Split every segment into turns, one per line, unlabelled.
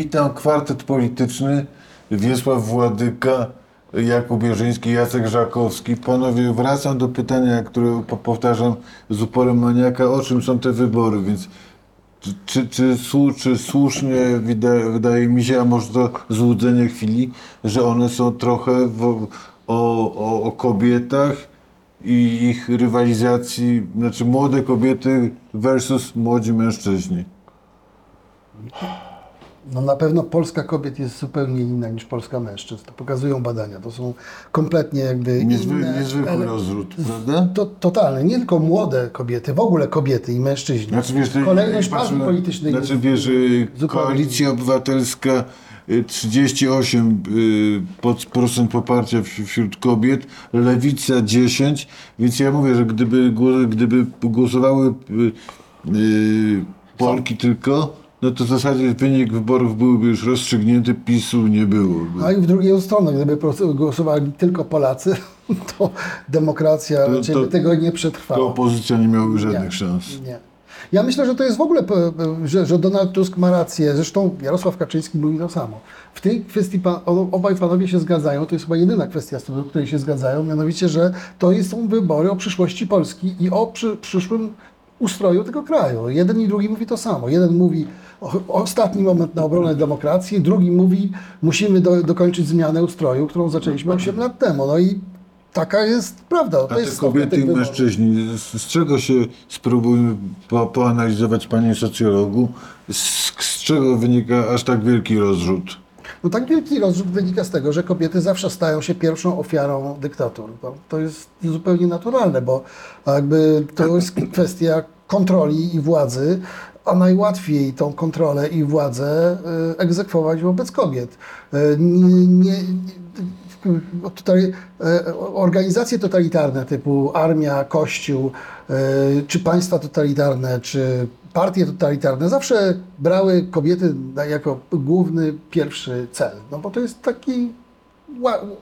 Witam kwartet polityczny, Wiesław Władyka, Jakub Jerzyński, Jacek Żakowski. Panowie, wracam do pytania, które po- powtarzam z uporem maniaka, o czym są te wybory, więc czy, czy, czy, czy słusznie wydaje, wydaje mi się, a może to złudzenie chwili, że one są trochę w, o, o, o kobietach i ich rywalizacji, znaczy młode kobiety versus młodzi mężczyźni.
No na pewno Polska kobiet jest zupełnie inna niż Polska mężczyzn. To pokazują badania. To są kompletnie jakby
Niezwy,
inne...
niezwykły
ele-
rozrzut, prawda?
To, totalnie. Nie tylko młode kobiety, w ogóle kobiety i mężczyźni.
Znaczy, wiesz,
Kolejność partii politycznych
Znaczy,
jest
wiesz, y,
zupełnie
Koalicja Obywatelska y, 38 y, pod- procent poparcia wś- wśród kobiet, Lewica 10, więc ja mówię, że gdyby, gdyby głosowały y, y, Polki tylko, no to w zasadzie wynik wyborów byłby już rozstrzygnięty, PiSu nie byłoby.
A i w drugą stronę, gdyby głosowali tylko Polacy, to demokracja
To-
raczej
to-
by tego nie
To
przetrwała.
opozycja nie miałaby żadnych
Nie.
szans.
Nie. Ja myślę, że to jest w ogóle, p- p- że, że Donald Tusk ma rację. Zresztą Jarosław Kaczyński mówi to samo. W tej kwestii pa, o- obaj panowie się zgadzają. To jest chyba jedyna kwestia, z której- się zgadzają. Mianowicie, że to jest- są wybory o przyszłości Polski i o przy, przyszłym ustroju tego kraju. Jeden i drugi mówi to samo. Jeden mówi ostatni moment na obronę demokracji, drugi mówi musimy do, dokończyć zmianę ustroju, którą zaczęliśmy 8 lat temu. No i taka jest prawda.
A
To
te
jest stopnia
kobiety i mężczyźni, z, z czego się spróbujmy po, poanalizować, panie socjologu, z, z czego wynika aż tak wielki rozrzut?
No tak wielki rozrzut wynika z tego, że kobiety zawsze stają się pierwszą ofiarą dyktatur. To, to jest zupełnie naturalne, bo jakby to jest kwestia kontroli i władzy, a najłatwiej tą kontrolę i władzę y, egzekwować wobec kobiet. Y, Nie, nie, nie, tutaj, organizacje totalitarne typu armia, kościół, czy państwa totalitarne, czy partie totalitarne zawsze brały kobiety jako główny, pierwszy cel. No bo to jest taki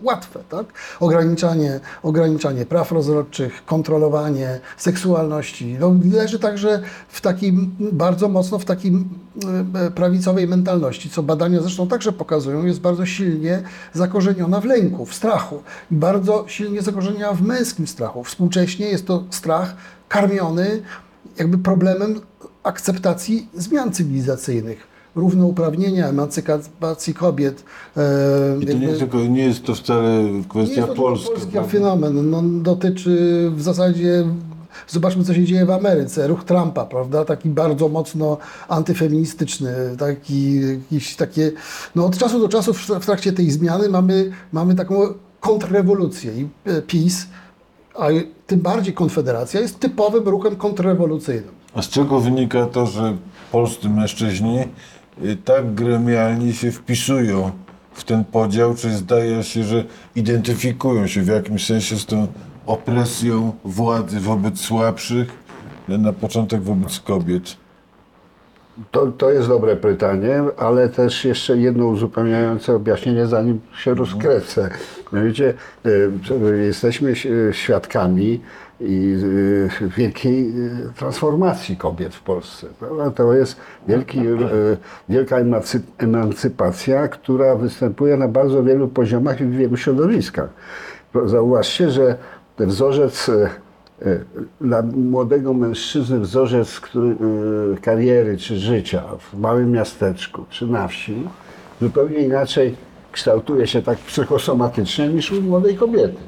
łatwe, tak? Ograniczanie, ograniczanie praw rozrodczych, kontrolowanie seksualności. No, leży także w takim, bardzo mocno w takim e, prawicowej mentalności, co badania zresztą także pokazują, jest bardzo silnie zakorzeniona w lęku, w strachu bardzo silnie zakorzeniona w męskim strachu. Współcześnie jest to strach karmiony jakby problemem akceptacji zmian cywilizacyjnych równouprawnienia, emancypacji kobiet. e,
I to nie jest, tylko, nie jest to wcale
nie
kwestia
jest to tylko
polska.
polski
prawda?
fenomen. No, dotyczy w zasadzie, zobaczmy co się dzieje w Ameryce, ruch Trumpa, prawda? Taki bardzo mocno antyfeministyczny, taki, jakieś takie, no od czasu do czasu w, trakcie tej zmiany mamy, mamy taką kontrrewolucję i e, PiS, a tym bardziej Konfederacja jest typowym ruchem kontrrewolucyjnym.
A z czego wynika to, że polscy mężczyźni tak gremialnie się wpisują w ten podział, czy zdaje się, że identyfikują się w jakimś sensie z tą opresją władzy wobec słabszych, na początek wobec kobiet?
To, to jest dobre pytanie, ale też jeszcze jedno uzupełniające objaśnienie, zanim się rozkręcę. Mianowicie e, jesteśmy ś- świadkami i, e, wielkiej e, transformacji kobiet w Polsce. To jest wielki, e, wielka emancy- emancypacja, która występuje na bardzo wielu poziomach i w wielu środowiskach. Zauważcie, że wzorzec dla młodego mężczyzny wzorzec kariery czy życia w małym miasteczku czy na wsi zupełnie inaczej kształtuje się tak psychosomatycznie niż u młodej kobiety.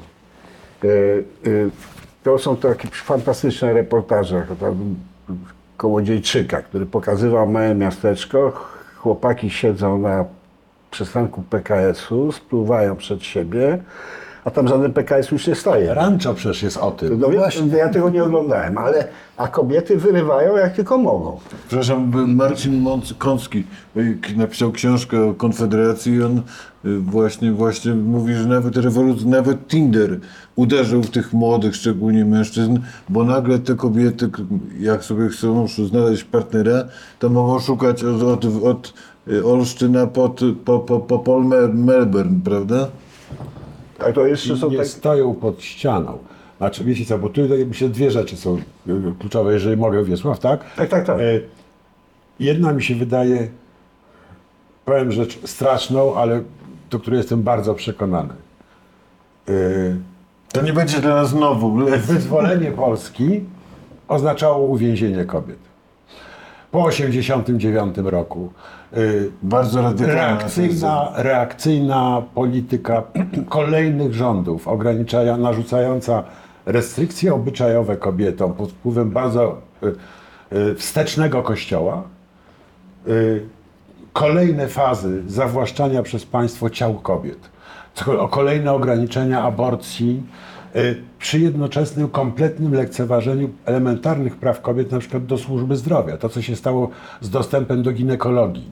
To są takie fantastyczne reportaże Kołodziejczyka, który pokazywał małe miasteczko. Chłopaki siedzą na przystanku PKS-u, spluwają przed siebie, a tam żaden PKS już nie staje.
Rancho przecież jest o tym.
No właśnie, ja tego nie oglądałem, ale a kobiety wyrywają jak tylko mogą.
Przepraszam, Marcin Kącki y, napisał książkę o Konfederacji i on y, właśnie, właśnie mówi, że nawet rewolucja, nawet Tinder uderzył w tych młodych, szczególnie mężczyzn, bo nagle te kobiety, jak sobie chcą znaleźć partnera, to mogą szukać od, od, od y, Olsztyna pod, po, po, po Melbourne, prawda?
Tak, to jeszcze są
nie
tak,
stoją pod ścianą. Znaczy, wiecie co, bo tutaj myślę, dwie rzeczy są y, kluczowe, jeżeli mogę, Wiesław, tak?
Tak, tak, tak.
E, Jedna mi się wydaje, powiem rzecz straszną, ale do której jestem bardzo przekonany. Yy,
To nie będzie dla nas znowu.
Wyzwolenie Polski oznaczało uwięzienie kobiet. Po 1989 roku yy,
Bardzo radykalna.
reakcyjna, reakcyjna polityka kolejnych rządów, ograniczania, narzucająca restrykcje obyczajowe kobietom pod wpływem bardzo y, y, wstecznego kościoła, y, kolejne fazy zawłaszczania przez państwo ciał kobiet, kolejne ograniczenia aborcji, y, przy jednoczesnym kompletnym lekceważeniu elementarnych praw kobiet, na przykład do służby zdrowia. To, co się stało z dostępem do ginekologii.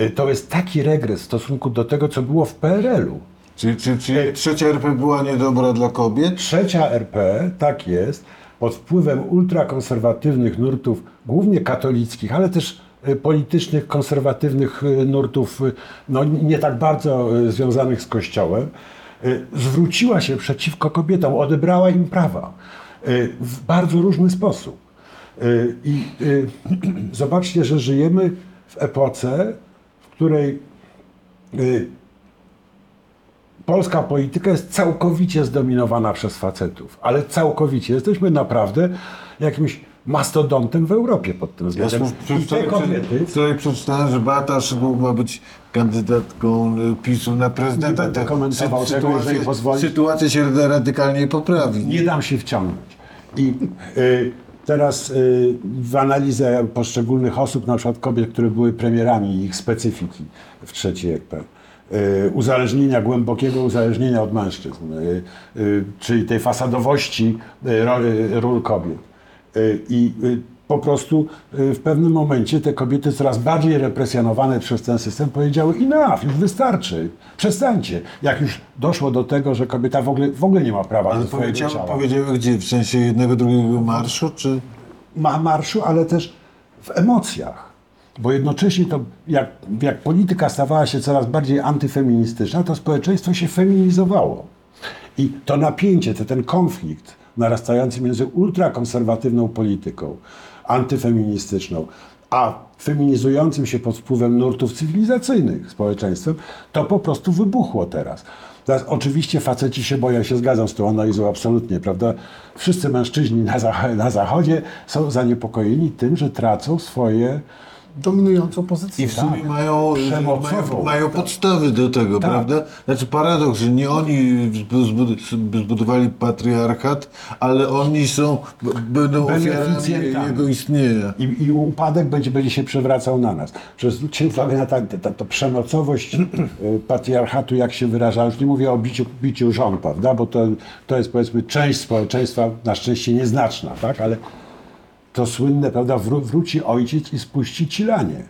Y, To jest taki regres w stosunku do tego, co było w PRL-u.
Czyli, czyli, czyli trzecia RP była niedobra dla kobiet?
Trzecia RP, tak jest, pod wpływem ultrakonserwatywnych nurtów, głównie katolickich, ale też y, politycznych, konserwatywnych y, nurtów, y, no nie tak bardzo y, związanych z Kościołem, y, zwróciła się przeciwko kobietom, odebrała im prawa y, w bardzo różny sposób. Y, I zobaczcie, że żyjemy w epoce, w której polska polityka jest całkowicie zdominowana przez facetów, ale całkowicie. Jesteśmy naprawdę jakimś mastodontem w Europie pod tym
Ja
względem.
wczoraj-
I te kobiety,
Wczoraj przeczytałem, że Beata Szydło ma być kandydatką y, PiSu na prezydenta.
Nie będę
Ta
komentował tego, jeżeli pozwolisz.
sytuacja się radykalnie poprawi.
nie dam się wciągnąć. I y, teraz y, w analizę poszczególnych osób, na przykład kobiet, które były premierami ich specyfiki w trzeciej RP, y, uzależnienia, głębokiego uzależnienia od mężczyzn, y, czyli tej fasadowości ról kobiet. I po prostu y, w pewnym momencie te kobiety coraz bardziej represjonowane przez ten system powiedziały enough, już wystarczy, przestańcie. Jak już doszło do tego, że kobieta w ogóle, w ogóle nie ma prawa
Ale
do swojego
powiedziały,
ciała.
powiedziały gdzie? W sensie jednego, drugiego marszu, czy...
ma marszu, ale też w emocjach. Bo jednocześnie to, jak, jak polityka stawała się coraz bardziej antyfeministyczna, to społeczeństwo się feminizowało. I to napięcie, to ten konflikt narastający między ultrakonserwatywną polityką, antyfeministyczną, a feminizującym się pod wpływem nurtów cywilizacyjnych społeczeństwem, to po prostu wybuchło teraz. Teraz oczywiście faceci się boją, się zgadzam z tą analizą absolutnie, prawda? Wszyscy mężczyźni na, zach- na zachodzie są zaniepokojeni tym, że tracą swoje
Dominującą pozycję.
I w sumie mają,
Przemocową.
mają, mają podstawy do tego,
Tak.
prawda? Znaczy paradoks, że nie oni zbud- zbudowali patriarchat, ale oni są, będą ofiarami jego istnienia.
I, I upadek będzie, będzie się przewracał na nas. Przez na ta, ta, ta przemocowość y, patriarchatu, jak się wyraża. Już nie mówię o biciu, biciu żon, prawda? Bo to, to jest powiedzmy część społeczeństwa, na szczęście nieznaczna, tak? Ale to słynne, prawda, wró- wróci ojciec i spuści cilanie.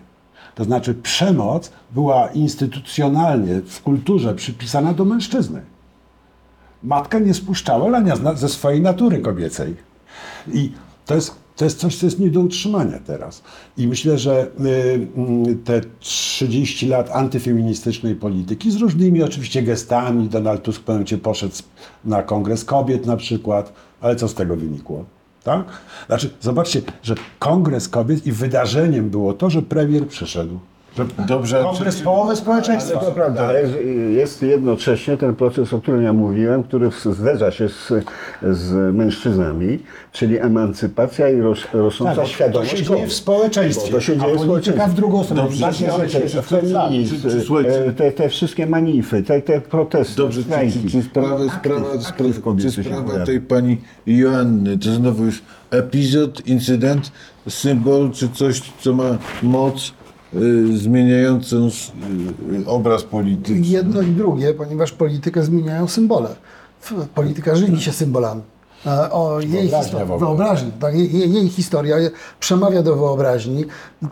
To znaczy przemoc była instytucjonalnie w kulturze przypisana do mężczyzny. Matka nie spuszczała lania ze swojej natury kobiecej. I to jest, to jest coś, co jest nie do utrzymania teraz. I myślę, że y, y, te 30 lat antyfeministycznej polityki, z różnymi oczywiście gestami, Donald Tusk momencie poszedł na Kongres Kobiet na przykład, ale co z tego wynikło? Tak? Znaczy, zobaczcie, że Kongres Kobiet i wydarzeniem było to, że premier przyszedł.
Dobrze,
Kongres połowy społeczeństwa.
To prawda, ale jest jednocześnie ten proces, o którym ja mówiłem, który zderza się z, z mężczyznami, czyli emancypacja i roz, rosnąca
Tak, to
świadomość
się dzieje
kobiet.
w społeczeństwie,
to się
a
dzieje w
polityka
społeczeństwie.
w drugą stronę.
Dobrze,
feminizm,
czy- słuchajcie.
e, te, te wszystkie manify, te, te protesty,
Dobrze, czy,
strajki.
czy, czy sprawa, sprawa,
aktyw
sprawa,
kobiety
czy
się
sprawa
pojawia.
tej pani Joanny, to znowu już epizod, incydent, symbol, czy coś, co ma moc zmieniającą s- y, obraz polityczny?
Jedno i drugie, ponieważ politykę zmieniają symbole. Polityka żywi się symbolami. O jej historii, wyobraźni, tak, jej, jej- historia przemawia do wyobraźni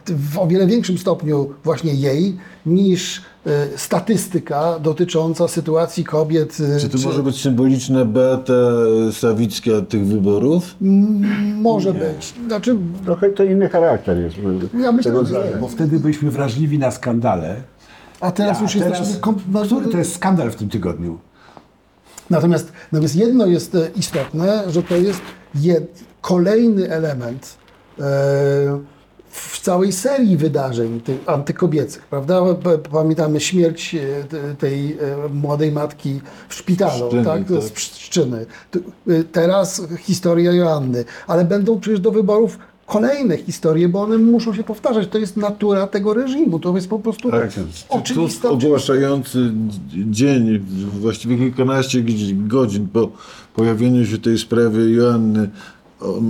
w o wiele większym stopniu właśnie jej niż statystyka dotycząca sytuacji kobiet. e,
Czy to może być symboliczna Beata Sawicka tych wyborów?
może być. Znaczy,
Trochę to inny charakter jest.
Ja myślę,
tego
że.
Bo wtedy byliśmy wrażliwi na skandale.
a teraz
A
już
teraz,
jesteśmy. kom- no,
który to jest skandal w tym tygodniu?
Natomiast, natomiast jedno jest e, istotne, że to jest jed, kolejny element e, w całej serii wydarzeń tych antykobiecych, prawda? Pamiętamy śmierć e, te- tej e, młodej matki w szpitalu,
Pszczyny,
tak?
tak.
Z Pszczyny. E, Teraz historia Joanny, ale będą przecież do wyborów kolejne historie, bo one muszą się powtarzać. To jest natura tego reżimu. To jest po prostu
Tak,
oczywista
ogłaszający dzień, właściwie kilkanaście godzin po pojawieniu się tej sprawy Joanny o,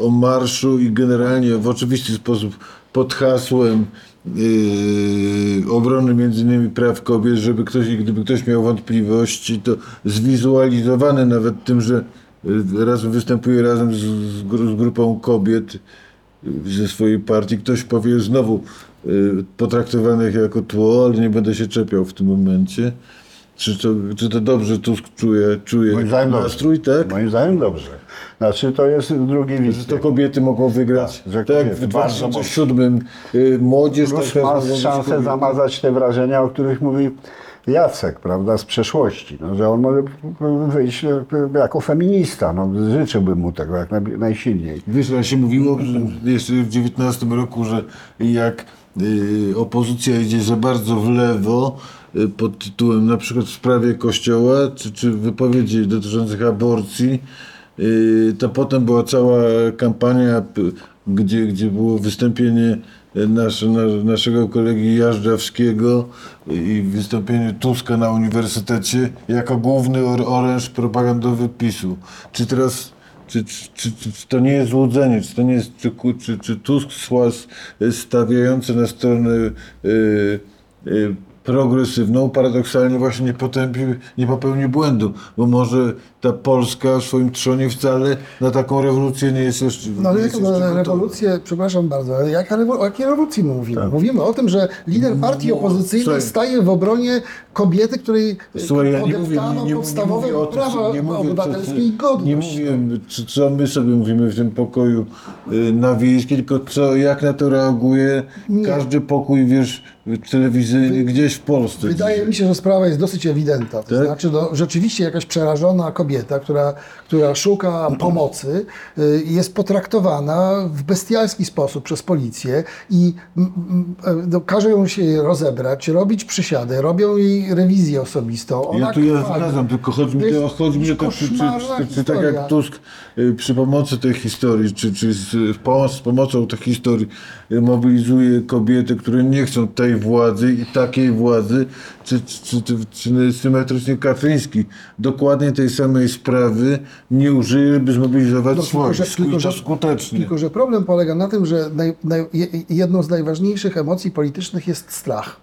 o marszu i generalnie w oczywisty sposób pod hasłem yy, obrony między innymi praw kobiet, żeby ktoś, gdyby ktoś miał wątpliwości, to zwizualizowane nawet tym, że yy, razem występuje razem z, z, z grupą kobiet, ze swojej partii. Ktoś powie znowu y, potraktowanych jako tło, ale nie będę się czepiał w tym momencie. Czy to, czy to dobrze Tusk czuje, czuje
Moim
nastrój, tak?
Moim zdaniem dobrze. Znaczy to jest drugi
Że to kobiety mogą wygrać.
Tak, że
tak, w
bardzo
2007 y, młodzież
Plus
taka
ma szansę zamazać te wrażenia, o których mówi Jacek, prawda, z przeszłości, no, że on może wyjść e, jako feminista. No, życzyłbym mu tego jak naj, najsilniej.
Wiesz, jak się mówiło że jeszcze w 19 roku, że jak y, opozycja idzie za bardzo w lewo y, pod tytułem na przykład w sprawie kościoła, czy, czy wypowiedzi dotyczących aborcji, to potem była cała kampania, gdzie, gdzie było wystąpienie nasze, na, naszego kolegi Jażdżawskiego i wystąpienie Tuska na uniwersytecie jako główny or- oręż propagandowy PiSu. Czy teraz czy, czy, czy, czy to nie jest złudzenie? Czy to nie jest, czy, czy, czy Tusk stawiający na stronę y, y, progresywną paradoksalnie właśnie nie potępił, nie popełnił błędu, bo może ta Polska w swoim trzonie wcale na taką rewolucję nie jest jeszcze
No ale
nie
jak
jest jeszcze
na
gotowa.
rewolucję, przepraszam bardzo, ale jaka rewo- o jakiej rewolucji my mówimy?
Tak.
Mówimy o tym, że lider partii
No,
opozycyjnej
słuchaj.
staje w obronie kobiety, której
Słuchaj, ja nie mówię, nie, nie, nie
podstawowe
mówię o tym,
prawa
co- nie mówię,
obywatelskie i
Nie
godność.
mówię, czy, co my sobie mówimy w tym pokoju y, na wiejskiej, tylko co, jak na to reaguje
Nie.
każdy pokój, wiesz, telewizyjny gdzieś w Polsce.
Wydaje mi się, że sprawa jest dosyć ewidentna. To
Tak?
znaczy, no, rzeczywiście jakaś przerażona kobieta, która, która szuka pomocy, y, jest potraktowana w bestialski sposób przez policję i mm, mm, no, każe ją się rozebrać, robić przysiady, robią jej rewizję osobistą. Ona
Ja tu ja zgadzam, tylko chodzi mi,
To
chodzi mi to, czy, czy, czy, tak jak Tusk y, przy pomocy tej historii, czy, czy z, pomoc, z pomocą tej historii y, mobilizuje kobiety, które nie chcą tej władzy i takiej władzy, czy, czy, czy, czy symetrycznie Kaczyński dokładnie tej samej sprawy nie użyje, by zmobilizować
No,
swoich.
tylko, że, tylko,
skutecznie.
tylko, że problem polega na tym, że naj, naj, je- jedną z najważniejszych emocji politycznych jest strach.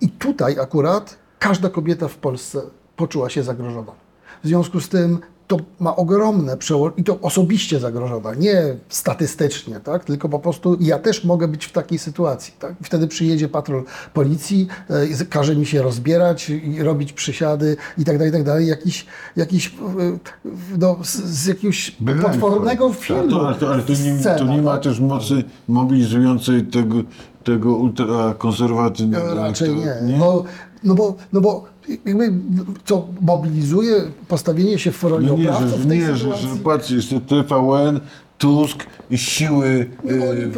I tutaj akurat każda kobieta w Polsce poczuła się zagrożona. W związku z tym to ma ogromne przełożenie, i to osobiście zagrożona, nie statystycznie, tak? tylko po prostu ja też mogę być w takiej sytuacji. Tak? Wtedy przyjedzie patrol policji, e, każe mi się rozbierać i robić przysiady i tak dalej, i tak dalej. Jakiś, jakiś e, no, z, z jakiegoś
Byłem
potwornego filmu.
to, ale to, ale to, nie,
scena,
to nie ma
tak?
też mocy mobilizującej tego, tego ultrakonserwatywnego.
No, raczej nie.
nie?
No, no, bo, no bo jakby co mobilizuje postawienie się w roli
No nie,
oprawców
że,
w tej
nie że,
sytuacji.
że patrz, jeszcze TVN, Tusk i siły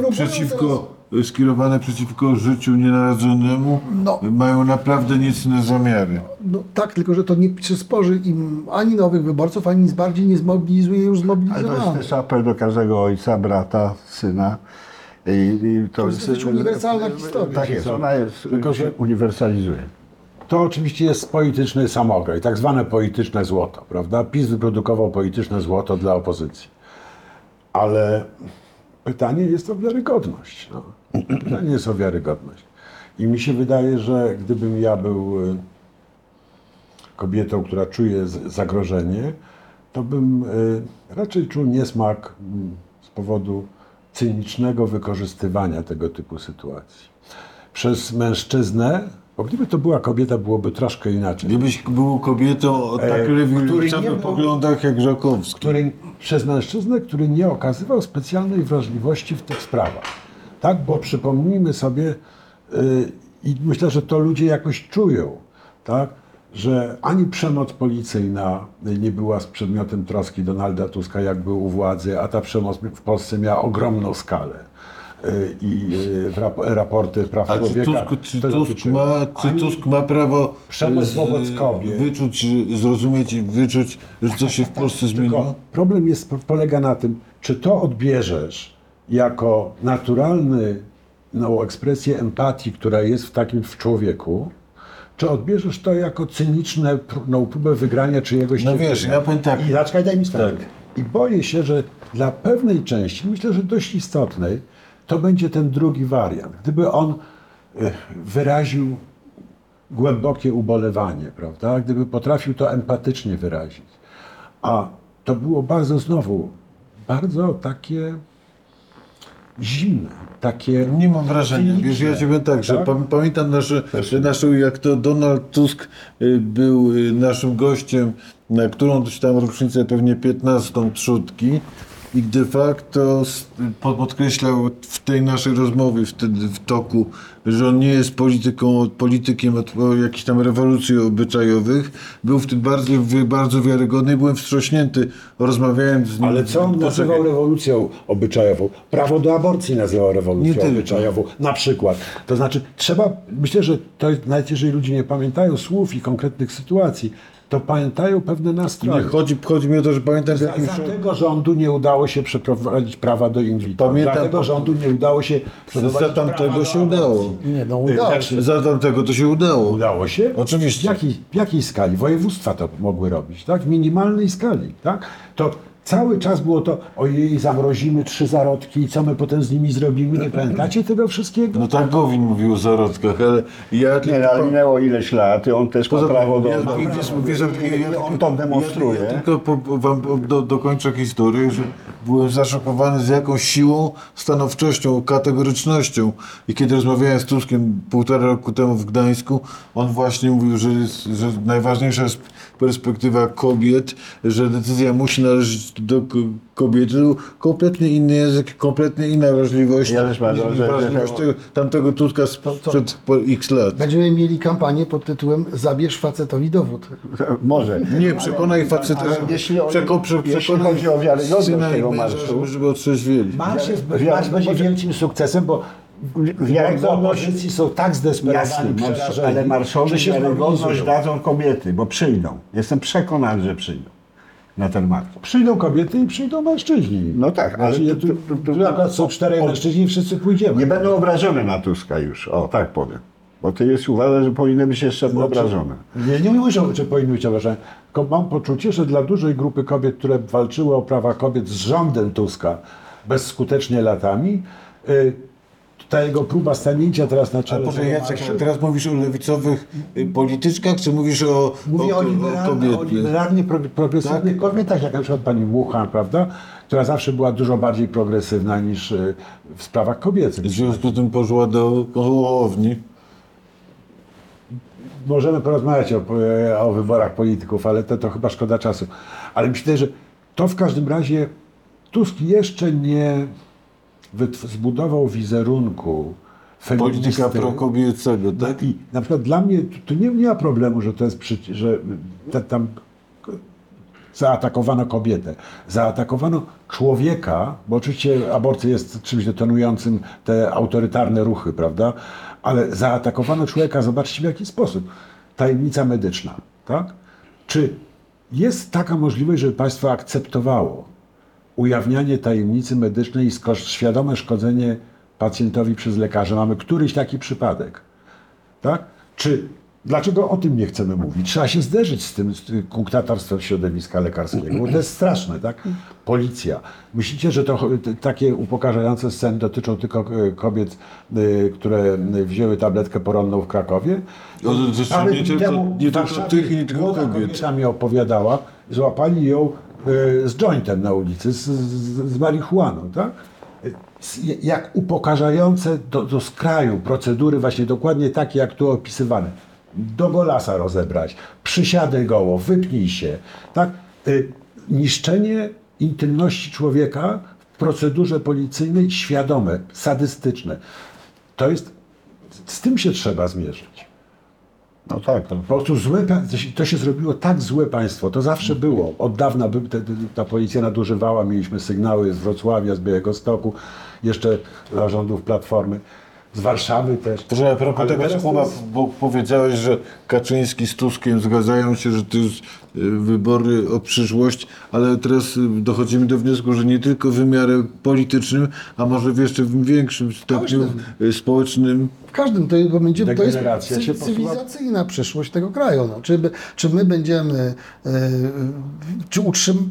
e, przeciwko, skierowane przeciwko życiu nienarodzonemu
No.
mają naprawdę niecne zamiary.
No tak, tylko że to nie przysporzy im ani nowych wyborców, ani nic bardziej nie zmobilizuje już
Ale to jest
zmobilizowanych.
też apel do każdego ojca, brata, syna. I, i to,
jest dosyć uniwersalna historia.
Tak jest, ona jest,
Tylko,
się uniwersalizuje.
To oczywiście jest polityczny samograj, tak zwane polityczne złoto, prawda? PiS wyprodukował polityczne złoto dla opozycji. Ale pytanie jest o wiarygodność. No. Pytanie jest o wiarygodność. I mi się wydaje, że gdybym ja był y, kobietą, która czuje zagrożenie, to bym y, raczej czuł niesmak mm, z powodu cynicznego wykorzystywania tego typu sytuacji. Przez mężczyznę, bo gdyby to była kobieta, byłoby troszkę inaczej.
Gdybyś był kobietą o tak
który nie
lewicowych
był-
poglądach jak Żakowski.
który, przez mężczyznę, który nie okazywał specjalnej wrażliwości w tych sprawach. Tak, bo przypomnijmy sobie, yy, i myślę, że to ludzie jakoś czują, tak, że ani przemoc policyjna nie była z przedmiotem troski Donalda Tuska, jak był u władzy, a ta przemoc w Polsce miała ogromną skalę. y, i y, rap, raporty praw
A czy
człowieka.
Tusk, czy Tusk, ma, czy Tusk ma prawo
Przemoc wobec kobiet.
wyczuć, zrozumieć i wyczuć, że coś się w Polsce zmieniło?
Problem jest, polega na tym, czy to odbierzesz jako naturalny no, ekspresję empatii, która jest w takim w człowieku, czy odbierzesz to jako cyniczne no, próbę wygrania czyjegoś
No wiesz, ja powiem tak.
I zaczekaj, daj mi.
Tak.
I boję się, że dla pewnej części, myślę, że dość istotnej, to będzie ten drugi wariant. Gdyby on eh, wyraził głębokie ubolewanie, prawda? Gdyby potrafił to empatycznie wyrazić. A to było bardzo znowu, bardzo takie zimne, takie...
Nie mam wrażenia, wiesz, ja ci powiem tak, że
tak?
pam- pamiętam nasze, naszą, jak to Donald Tusk y, był y, naszym gościem na którąś tam rocznicę, pewnie 15 trzutki i de facto podkreślał w tej naszej rozmowie wtedy w toku, że on nie jest polityką, politykiem od jakichś tam rewolucji obyczajowych. Był w tym bardzo, bardzo wiarygodny i byłem wstrząśnięty rozmawiając z nim.
Ale co on nazywał rewolucją obyczajową? Prawo do aborcji nazywał
Nie
rewolucją
tylko.
obyczajową, na przykład. To znaczy, trzeba, myślę, że to nawet jeżeli ludzie nie pamiętają słów i konkretnych sytuacji, to pamiętają pewne
Nie,
nastroje.
chodzi, chodzi mi o to, że pamiętam z
Za,
jakim
za tego rządu nie udało się przeprowadzić prawa do in vitro.
Pamiętam-
Za tego rządu nie udało się przeprowadzić
tamtego
prawa
się udało.
Nie, no udało się.
Za tamtego to się udało.
Udało się?
Oczywiście.
W jakiej, w jakiej skali? Województwa to mogły robić, tak? W minimalnej skali, tak? To cały czas było to, ojej, zamrozimy trzy zarodki i co my potem z nimi zrobimy? Nie pamiętacie tego wszystkiego?
No tak Gowin mówił o zarodkach, ale ja
Nie, no, ale minęło ileś lat i on też ma prawo do...
ja, wiesz, wiesz, ja,
On to demonstruje.
Ja, tylko po, po, wam do, dokończę historię, że byłem zaszokowany z jaką siłą, stanowczością, kategorycznością. I kiedy rozmawiałem z Tuskiem półtora roku temu w Gdańsku, on właśnie mówił, że, jest, że najważniejsza jest perspektywa kobiet, że decyzja musi należeć do ko- kobiety. Kompletnie inny język, kompletnie inna wrażliwość
Ja też mam
wrażliwość tego, tamtego Tuska sprzed po x lat.
Będziemy mieli kampanię pod tytułem Zabierz facetowi dowód.
Może.
Nie, przekonaj faceta,
jeśli o-
przeko, prze, przekonaj
chodzi o wiarygodność tego marszu-
żeby, żeby otrzeźwieli.
Marsz, jest, marsz będzie wielkim sukcesem, bo
Wiarygodność-
opozycji są tak zdesperowani,
Jasne, marsz,
przerażeni,
ale marszowi
się
wiarygodność dadzą kobiety, bo przyjdą. Jestem przekonany, że przyjdą na ten marsz.
Przyjdą kobiety i przyjdą mężczyźni.
No tak, ale
Znaczy, tu,
to-
tu akurat są czterej mężczyźni i wszyscy pójdziemy.
Nie będą obrażone na Tuska już, o tak powiem. Bo ty jest uważasz, że powinny być jeszcze obrażone.
Nie, nie mówię, że, że powinny być obrażone. Tylko mam poczucie, że dla dużej grupy kobiet, które walczyły o prawa kobiet z rządem Tuska bezskutecznie latami, y, ta jego próba stanięcia teraz na czele
poczekaj, Jacek, teraz mówisz o lewicowych y, polityczkach, czy mówisz o,
Mówię o,
o,
liberalnie, o
kobietach?
liberalnie pro- progresywnych kobietach, jak na przykład pani Mucha, prawda? Która zawsze była dużo bardziej progresywna niż y, w sprawach kobiecych.
W związku z tym poszła do Hołowni.
Możemy porozmawiać o, o wyborach polityków, ale to, to chyba szkoda czasu. Ale myślę, że to w każdym razie Tusk jeszcze nie zbudował wizerunku
Polityka prokobiecego, tak?
I na przykład dla mnie tu, tu nie, nie ma problemu, że to jest przy, że te, tam zaatakowano kobietę. Zaatakowano człowieka, bo oczywiście aborcja jest czymś detonującym te autorytarne ruchy, prawda? Ale zaatakowano człowieka, zobaczcie w jaki sposób. Tajemnica medyczna, tak? Czy jest taka możliwość, żeby państwo akceptowało ujawnianie tajemnicy medycznej i świadome szkodzenie pacjentowi przez lekarza? Mamy któryś taki przypadek tak? Czy dlaczego o tym nie chcemy mówić? Trzeba się zderzyć z tym z tym kunktatorstwem środowiska lekarskiego, bo to jest straszne, tak? Policja. Myślicie, że to takie upokarzające sceny dotyczą tylko e, kobiet, e, które wzięły tabletkę poronną w Krakowie?
O, to- to- nie
Warszawie
tych nie tylko kobiet.
kobieta mi opowiadała, złapali ją z jointem na ulicy, z, z, z marihuaną, tak? Jak upokarzające do, do skraju procedury, właśnie dokładnie takie, jak tu opisywane. Do golasa rozebrać, przysiadaj goło, wypnij się, tak? Y, Niszczenie intymności człowieka w procedurze policyjnej świadome, sadystyczne. To jest, z tym się trzeba zmierzyć.
No tak, to
Po prostu złe, to się- zrobiło tak złe państwo, to zawsze było. Od dawna by, te, te, ta policja nadużywała, mieliśmy sygnały z Wrocławia, z Białego Stoku, jeszcze za rządów Platformy, z Warszawy też.
Proszę, a propos
Ale
tego
teraz
słowa,
jest-
bo powiedziałeś, że Kaczyński z Tuskiem zgadzają się, że to jest y, wybory o przyszłość, ale teraz y, dochodzimy do wniosku, że nie tylko w wymiarze politycznym, a może w jeszcze większym stopniu y, społecznym.
W każdym to będzie, to jest cywilizacyjna przyszłość tego kraju. No. Czy, czy my będziemy, e, czy, utrzym,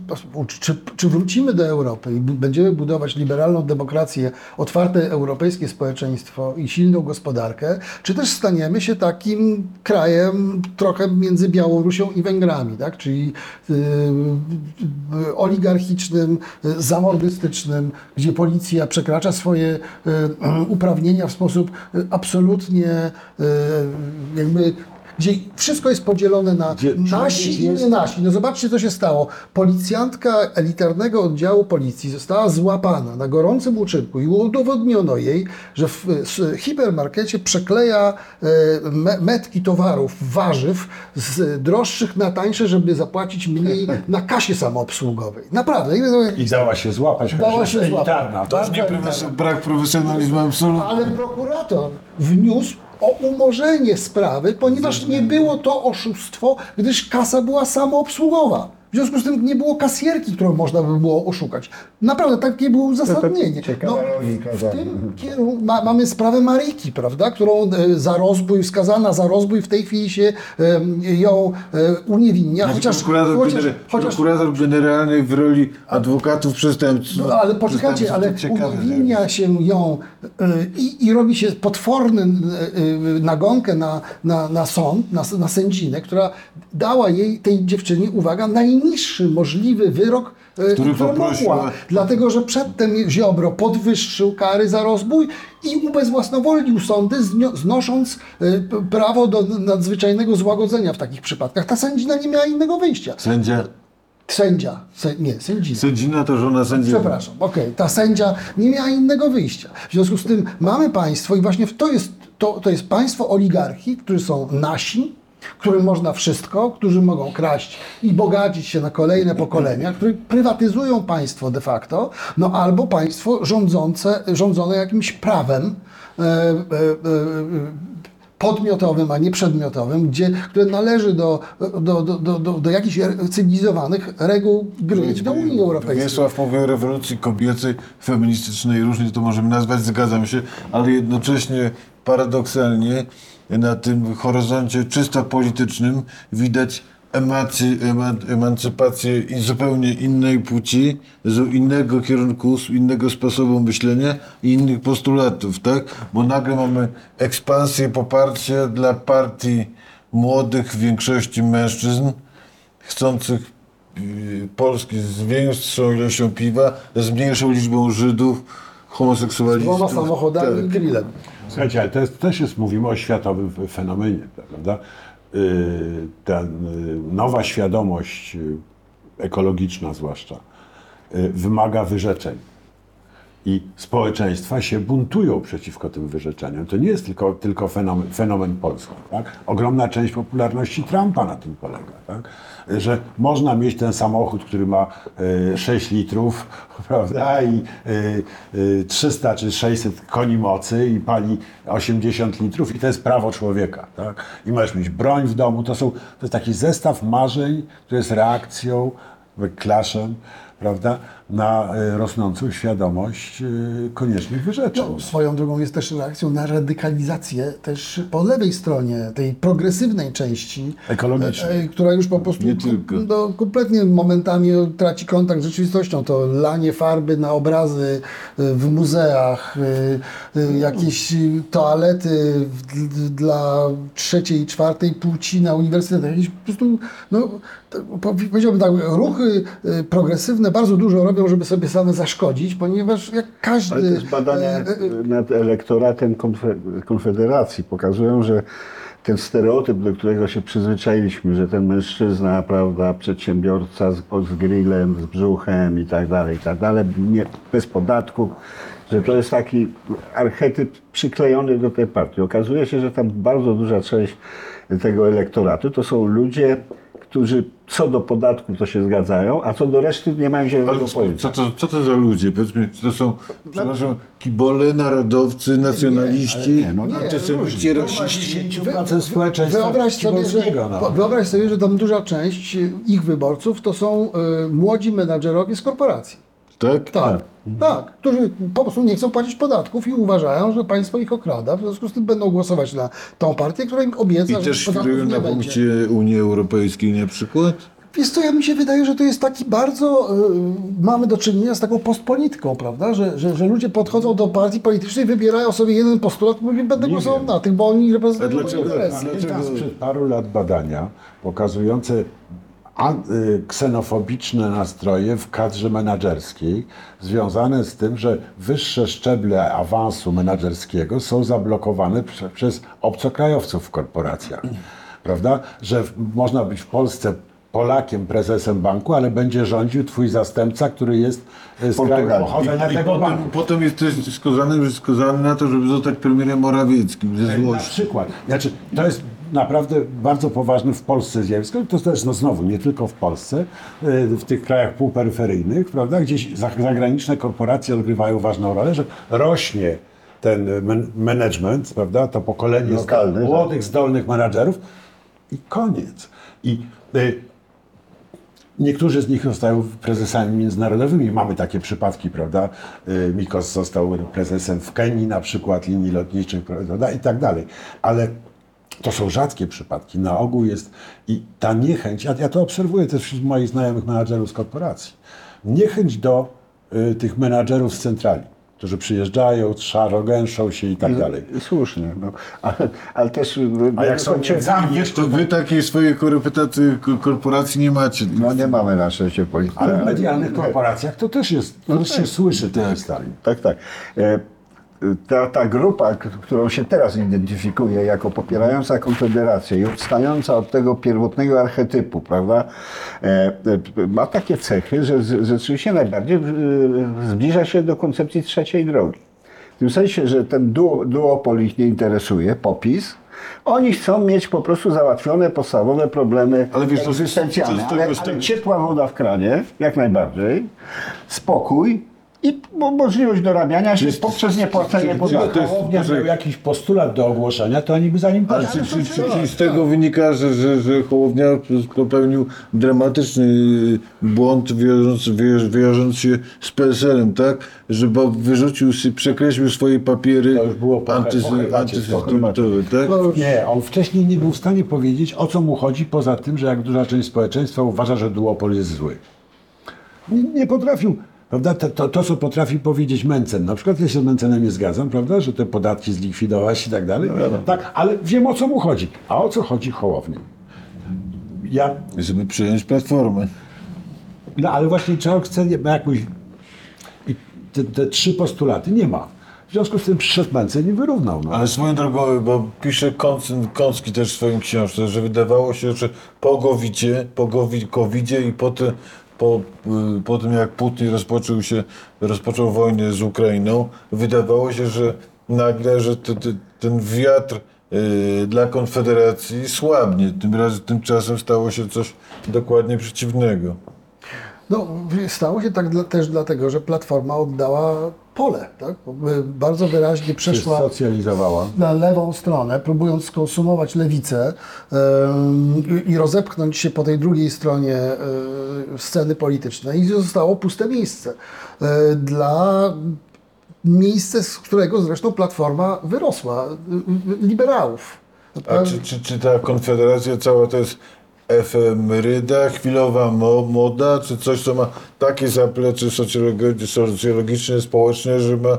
czy, czy wrócimy do Europy i będziemy budować liberalną demokrację, otwarte europejskie społeczeństwo i silną gospodarkę, czy też staniemy się takim krajem trochę między Białorusią i Węgrami, tak? czyli e, e, oligarchicznym, zamordystycznym, gdzie policja przekracza swoje e, uprawnienia w sposób absolutnie jakby gdzie wszystko jest podzielone na
Gdzie
nasi i nie nasi. No zobaczcie, co się stało. Policjantka elitarnego oddziału policji została złapana na gorącym uczynku i udowodniono jej, że w hipermarkecie przekleja e, me- metki towarów, warzyw z droższych na tańsze, żeby zapłacić mniej na kasie samoobsługowej. Naprawdę.
I dała się złapać.
Dała się złapać.
elitarna.
To jest nie profes- brak profesjonalizmu absolutny.
Ale prokurator wniósł o umorzenie sprawy, ponieważ nie było to oszustwo, gdyż kasa była samoobsługowa. W związku z tym nie było kasjerki, którą można by było oszukać. Naprawdę takie było uzasadnienie.
ciekawa logika,
w tym kierunku ma, mamy sprawę Maryki, prawda, którą e, za rozbój, skazana za rozbój, w tej chwili się e, ją e, uniewinnia. Chociaż,
prokurator,
chociaż,
gener-
chociaż
prokurator generalny w roli adwokatów przestępców.
no, ale poczekajcie, ale uniewinnia się ją i, i robi się potworny nagonkę na, na, na sąd, na, na sędzinę, która dała jej, tej dziewczynie, uwaga, najniższy możliwy wyrok, y,
Który
mogła. Dlatego, że przedtem Ziobro podwyższył kary za rozbój i ubezwłasnowolnił sądy, znosząc p- prawo do nadzwyczajnego złagodzenia w takich przypadkach. Ta sędzina nie miała innego wyjścia.
Sędzia.
Sędzia, sę, nie, sędzina.
Sędzina to żona sędziego.
Przepraszam, okej, ta sędzia nie miała innego wyjścia. W związku z tym mamy państwo i właśnie to jest, to, to jest państwo oligarchii, którzy są nasi, którym można wszystko, którzy mogą kraść i bogacić się na kolejne pokolenia, którzy prywatyzują państwo de facto, no albo państwo rządzące, rządzone jakimś prawem e, e, e, podmiotowym, a nie przedmiotowym, gdzie, które należy do, do, do, do, do, jakichś cywilizowanych reguł gry do Unii Europejskiej.
Wiesław mówił o rewolucji kobiecej, feministycznej, różnie to możemy nazwać, zgadzam się, ale jednocześnie paradoksalnie na tym horyzoncie czysto politycznym widać emacy, eman, emancypację i zupełnie innej płci, z innego kierunku, z innego sposobu myślenia i innych postulatów, tak? Bo nagle mamy ekspansję, poparcie dla partii młodych, w większości mężczyzn, chcących y, Polski z większą ilością piwa, z mniejszą liczbą Żydów, homoseksualistów.
dwoma samochodami i
Tak.
grillem.
Słuchajcie, ale też jest, mówimy o światowym fenomenie, prawda? Yy, Ta yy, nowa świadomość yy, ekologiczna zwłaszcza wymaga wyrzeczeń. I społeczeństwa się buntują przeciwko tym wyrzeczeniom. To nie jest tylko, tylko fenomen, fenomen polski. Tak? Ogromna część popularności Trumpa na tym polega. Tak? Że można mieć ten samochód, który ma e, 6 litrów prawda? i e, e, 300 czy 600 koni mocy i pali 80 litrów i to jest prawo człowieka. Tak? I możesz mieć broń w domu. To, są, to jest taki zestaw marzeń, który jest reakcją, klaszem prawda, na e, rosnącą świadomość e, koniecznych wyrzeczeń.
No, swoją drogą jest też reakcją na radykalizację też po lewej stronie, tej progresywnej części.
Ekologicznej.
e, Która już po prostu
tylko.
No, kompletnie momentami traci kontakt z rzeczywistością. To lanie farby na obrazy w muzeach, jakieś toalety dla trzeciej i czwartej płci na uniwersytetach. Jakieś po prostu, no, powiedziałbym tak, ruchy progresywne bardzo dużo robią, żeby sobie same zaszkodzić, ponieważ jak każdy...
Ale też badania
e, e,
nad elektoratem konfe- Konfederacji pokazują, że ten stereotyp, do którego się przyzwyczailiśmy, że ten mężczyzna, prawda, przedsiębiorca z, z grillem, z brzuchem i tak dalej, i tak dalej, nie, bez podatków, że to jest taki archetyp przyklejony do tej partii. Okazuje się, że tam bardzo duża część tego elektoratu to są ludzie, którzy co do podatku to się zgadzają, a co do reszty nie mają zielonego
co,
pojęcia.
to, co to za ludzie? Powiedzmy, czy to są, przepraszam, kibole, narodowcy, nacjonaliści,
nie, no nie,
antysemici, rasiści?
10% społeczeństwa
Wyobraź sobie, że,
no.
wyobraź sobie, że tam duża część ich wyborców to są y, młodzi menadżerowie z korporacji.
Tak?
Tak, tak, którzy po prostu nie chcą płacić podatków i uważają, że państwo ich okrada, w związku z tym będą głosować na tą partię, która im obieca,
I
że
też
podatków
świrują
nie
na
będzie.
punkcie Unii Europejskiej na przykład?
Wiesz co, ja mi się wydaje, że to jest taki bardzo, y, mamy do czynienia z taką postpolityką, prawda, że, że, że ludzie podchodzą do partii politycznej, wybierają sobie jeden postulat, mówią, będę głosował na tych, bo oni reprezentują
dlaczego?
interesy.
Dlaczego?
sprzed paru lat badania pokazujące ksenofobiczne nastroje w kadrze menedżerskiej związane z tym, że wyższe szczeble awansu menedżerskiego są zablokowane prze, przez obcokrajowców w korporacjach. Prawda? Że można być w Polsce Polakiem, prezesem banku, ale będzie rządził twój zastępca, który jest y, z kraju pochodzenia
I
tego
potem,
banku.
potem jesteś skazany, skazany na to, żeby zostać premierem Morawieckim ze
Na
złości.
przykład. Znaczy, to jest naprawdę bardzo poważne w Polsce zjawisko. To też no znowu nie tylko w Polsce, y, w tych krajach półperyferyjnych, prawda, gdzieś za- zagraniczne korporacje odgrywają ważną rolę, że rośnie ten men- management, prawda, to pokolenie
Lokalny, tak.
młodych, zdolnych menadżerów i koniec. I y, Niektórzy z nich zostają prezesami międzynarodowymi. Mamy takie przypadki, prawda? Y, Mikos został prezesem w Kenii na przykład, linii lotniczych, prawda? I tak dalej. Ale to są rzadkie przypadki. Na ogół jest i ta niechęć, ja, ja to obserwuję też wśród moich znajomych menadżerów z korporacji, niechęć do y, tych menadżerów z centrali, którzy przyjeżdżają, szarogęszą się i tak dalej.
Słusznie, no. ale, ale też...
A jak są Niemcami,
To wy takiej swojej korporacji, korporacji nie macie.
No nie mamy na szczęście polityki.
Ale w medialnych korporacjach to też jest, to też się słyszy te historie.
Tak, tak. E, Ta, ta grupa, którą się teraz identyfikuje jako popierająca Konfederację i odstająca od tego pierwotnego archetypu, prawda, e, e, ma takie cechy, że rzeczywiście najbardziej zbliża się do koncepcji trzeciej drogi. W tym sensie, że ten duo, duopol ich nie interesuje, popis. Oni chcą mieć po prostu załatwione podstawowe problemy
Ale wiesz, to-
egzystencjalne.
to z tego-
ale,
z
ale
tego-
ciepła woda w kranie, jak najbardziej, spokój i mo- możliwość dorabiania się poprzez niepłacenie
jest-
Hołownia miał jakiś postulat do ogłoszenia, to oni by za nim
Ale
poszli.
czy, czy, czy, czy z tego wynika, że, że, że Hołownia popełnił dramatyczny błąd, wiążąc, wiąż- wiążąc się z PSL-em, tak? Że bo wyrzucił, przekreślił swoje papiery
To już było
antysystematowe, tak?
No
Nie, on wcześniej nie był w stanie powiedzieć, o co mu chodzi, poza tym, że jak duża część społeczeństwa uważa, że duopol jest zły. Nie, nie potrafił, prawda, to, to, to, co potrafi powiedzieć Mencen, na przykład ja się z Mencenem nie zgadzam, prawda, że te podatki zlikwidować i tak dalej, tak, ale wiem, o co mu chodzi. A o co chodzi Hołowni? Ja
Żeby przyjąć platformę.
No ale właśnie trzeba chce jakąś. I te, te trzy postulaty nie ma. W związku z tym przyszedł Mencen i wyrównał. No.
Ale swoją drogą, bo pisze Kącyn, Kącki też w swoim książce, że wydawało się, że po Gowicie, po Gowi- Covidzie i po, tym, po, y, po tym jak Putin rozpoczął się, rozpoczął wojnę z Ukrainą, wydawało się, że nagle, że te, te, ten wiatr y, dla Konfederacji słabnie. Tym razem, tymczasem stało się coś dokładnie przeciwnego.
No, stało się tak dla, też dlatego, że Platforma oddała pole, tak? Bardzo wyraźnie przeszła na lewą stronę, próbując skonsumować lewicę ym, i- rozepchnąć się po tej drugiej stronie y, sceny politycznej i zostało puste miejsce y, dla miejsce, z którego zresztą Platforma wyrosła, y, liberałów.
A czy, czy, czy ta konfederacja cała to jest efemeryda, chwilowa mo, moda, czy coś, co ma takie zaplecze socjologi- socjologiczne, społeczne, że ma,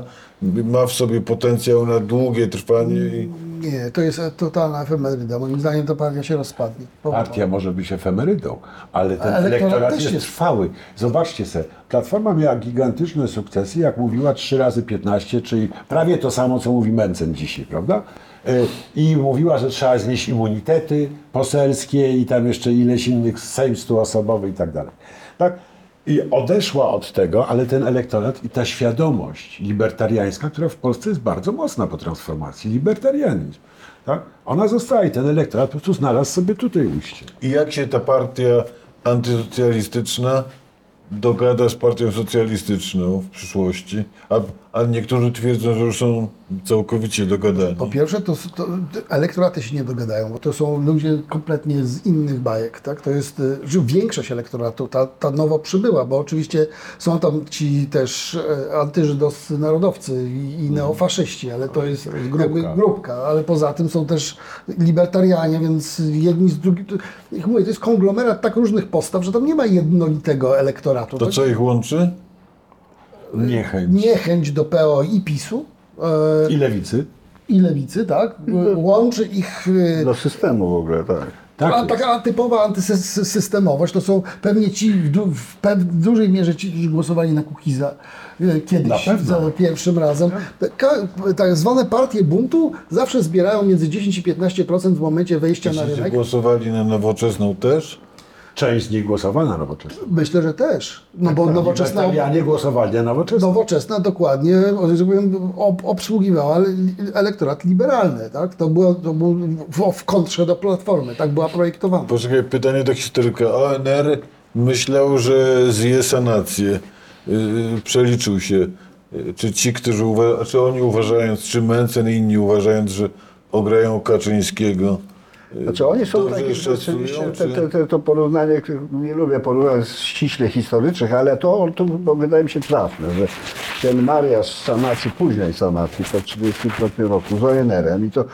ma w sobie potencjał na długie trwanie i
Nie, to jest totalna efemeryda. Moim zdaniem ta partia się rozpadnie.
Partia może być efemerydą, ale ten
Ale elektorat
jest,
jest.
trwały. Zobaczcie sobie, Platforma miała gigantyczne sukcesy, jak mówiła 3 razy 15, czyli prawie to samo, co mówi Mencen dzisiaj, prawda? Y, I mówiła, że trzeba znieść immunitety poselskie i tam jeszcze ileś innych, sejm stuosobowy i tak dalej. Tak? I odeszła od tego, ale ten elektorat i ta świadomość libertariańska, która w Polsce jest bardzo mocna po transformacji, libertarianizm. Tak? Ona została i ten elektorat po prostu znalazł sobie tutaj ujście.
I jak się ta partia antysocjalistyczna dogada z partią socjalistyczną w przyszłości? A, a niektórzy twierdzą, że już są całkowicie dogadani.
Po pierwsze, to, to elektoraty się nie dogadają, bo to są ludzie kompletnie z innych bajek. Tak? To jest y, że większość elektoratu, ta, ta nowo przybyła, bo oczywiście są tam ci też e, antyżydowscy narodowcy i, i neofaszyści, ale to jest
grupka.
grupka. Ale poza tym są też libertarianie, więc jedni z drugich. Jak mówię, to jest konglomerat tak różnych postaw, że tam nie ma jednolitego elektoratu.
To
Tak?
co ich łączy?
Niechęć.
Niechęć do PO i PiSu. e,
I lewicy.
I lewicy, tak? Łączy ich e,
Do systemu w ogóle, tak.
Tak
A
jest.
taka typowa antysystemowość to są pewnie ci w, du, w, pe, w dużej mierze ci, którzy głosowali na Kukiza e,
Na
kiedyś, za pierwszym razem. Ka, tak zwane partie buntu zawsze zbierają między 10 i 15% w momencie wejścia na rynek.
głosowali na nowoczesną też?
Część z nich głosowała na nowoczesną.
Myślę, że też. No bo nowoczesna,
nie głosowali na nowoczesną.
nowoczesna dokładnie ob, obsługiwała le- elektorat liberalny. Tak? To było, to było w, w kontrze do Platformy. Tak była projektowana.
Poczekaj, pytanie do historyka. ONR myślał, że zje sanację. Yy, przeliczył się. Yy, Czy ci, którzy uwa- czy oni uważając, czy Mencen i inni uważając, że ograją Kaczyńskiego.
Znaczy oni są takie
czy-
te, te, te, to porównanie, nie lubię porównań ściśle historycznych, ale to, to bo wydaje mi się trafne, że ten mariaż sanacji, późnej sanacji po 1935 roku z ONR-em i to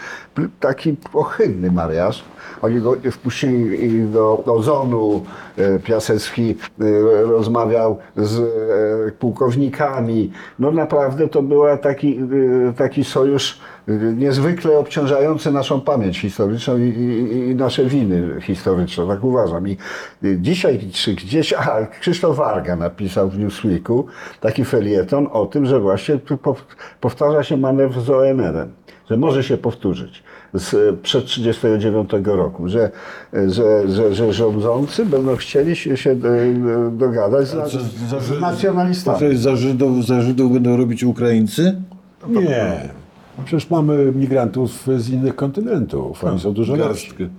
taki ohydny mariaż, oni go wpuścili i do ozonu, e, Piasecki e, rozmawiał z e, pułkownikami, no naprawdę to był taki, taki sojusz niezwykle obciążający naszą pamięć historyczną i, i, i nasze winy historyczne, tak uważam. I y, dzisiaj czy gdzieś, a Krzysztof Warga napisał w Newsweeku taki felieton o tym, że właśnie powtarza się manewr z ONR-em, że może się powtórzyć z, e, przed 1939 roku, że, e, że, że, że rządzący będą chcieli się, się dogadać z,
Co,
z nacjonalistami.
Za Żydów, za Żydów będą robić Ukraińcy?
Nie. Przecież mamy migrantów z innych kontynentów. Oni są dużo lepsi.
Garstkę.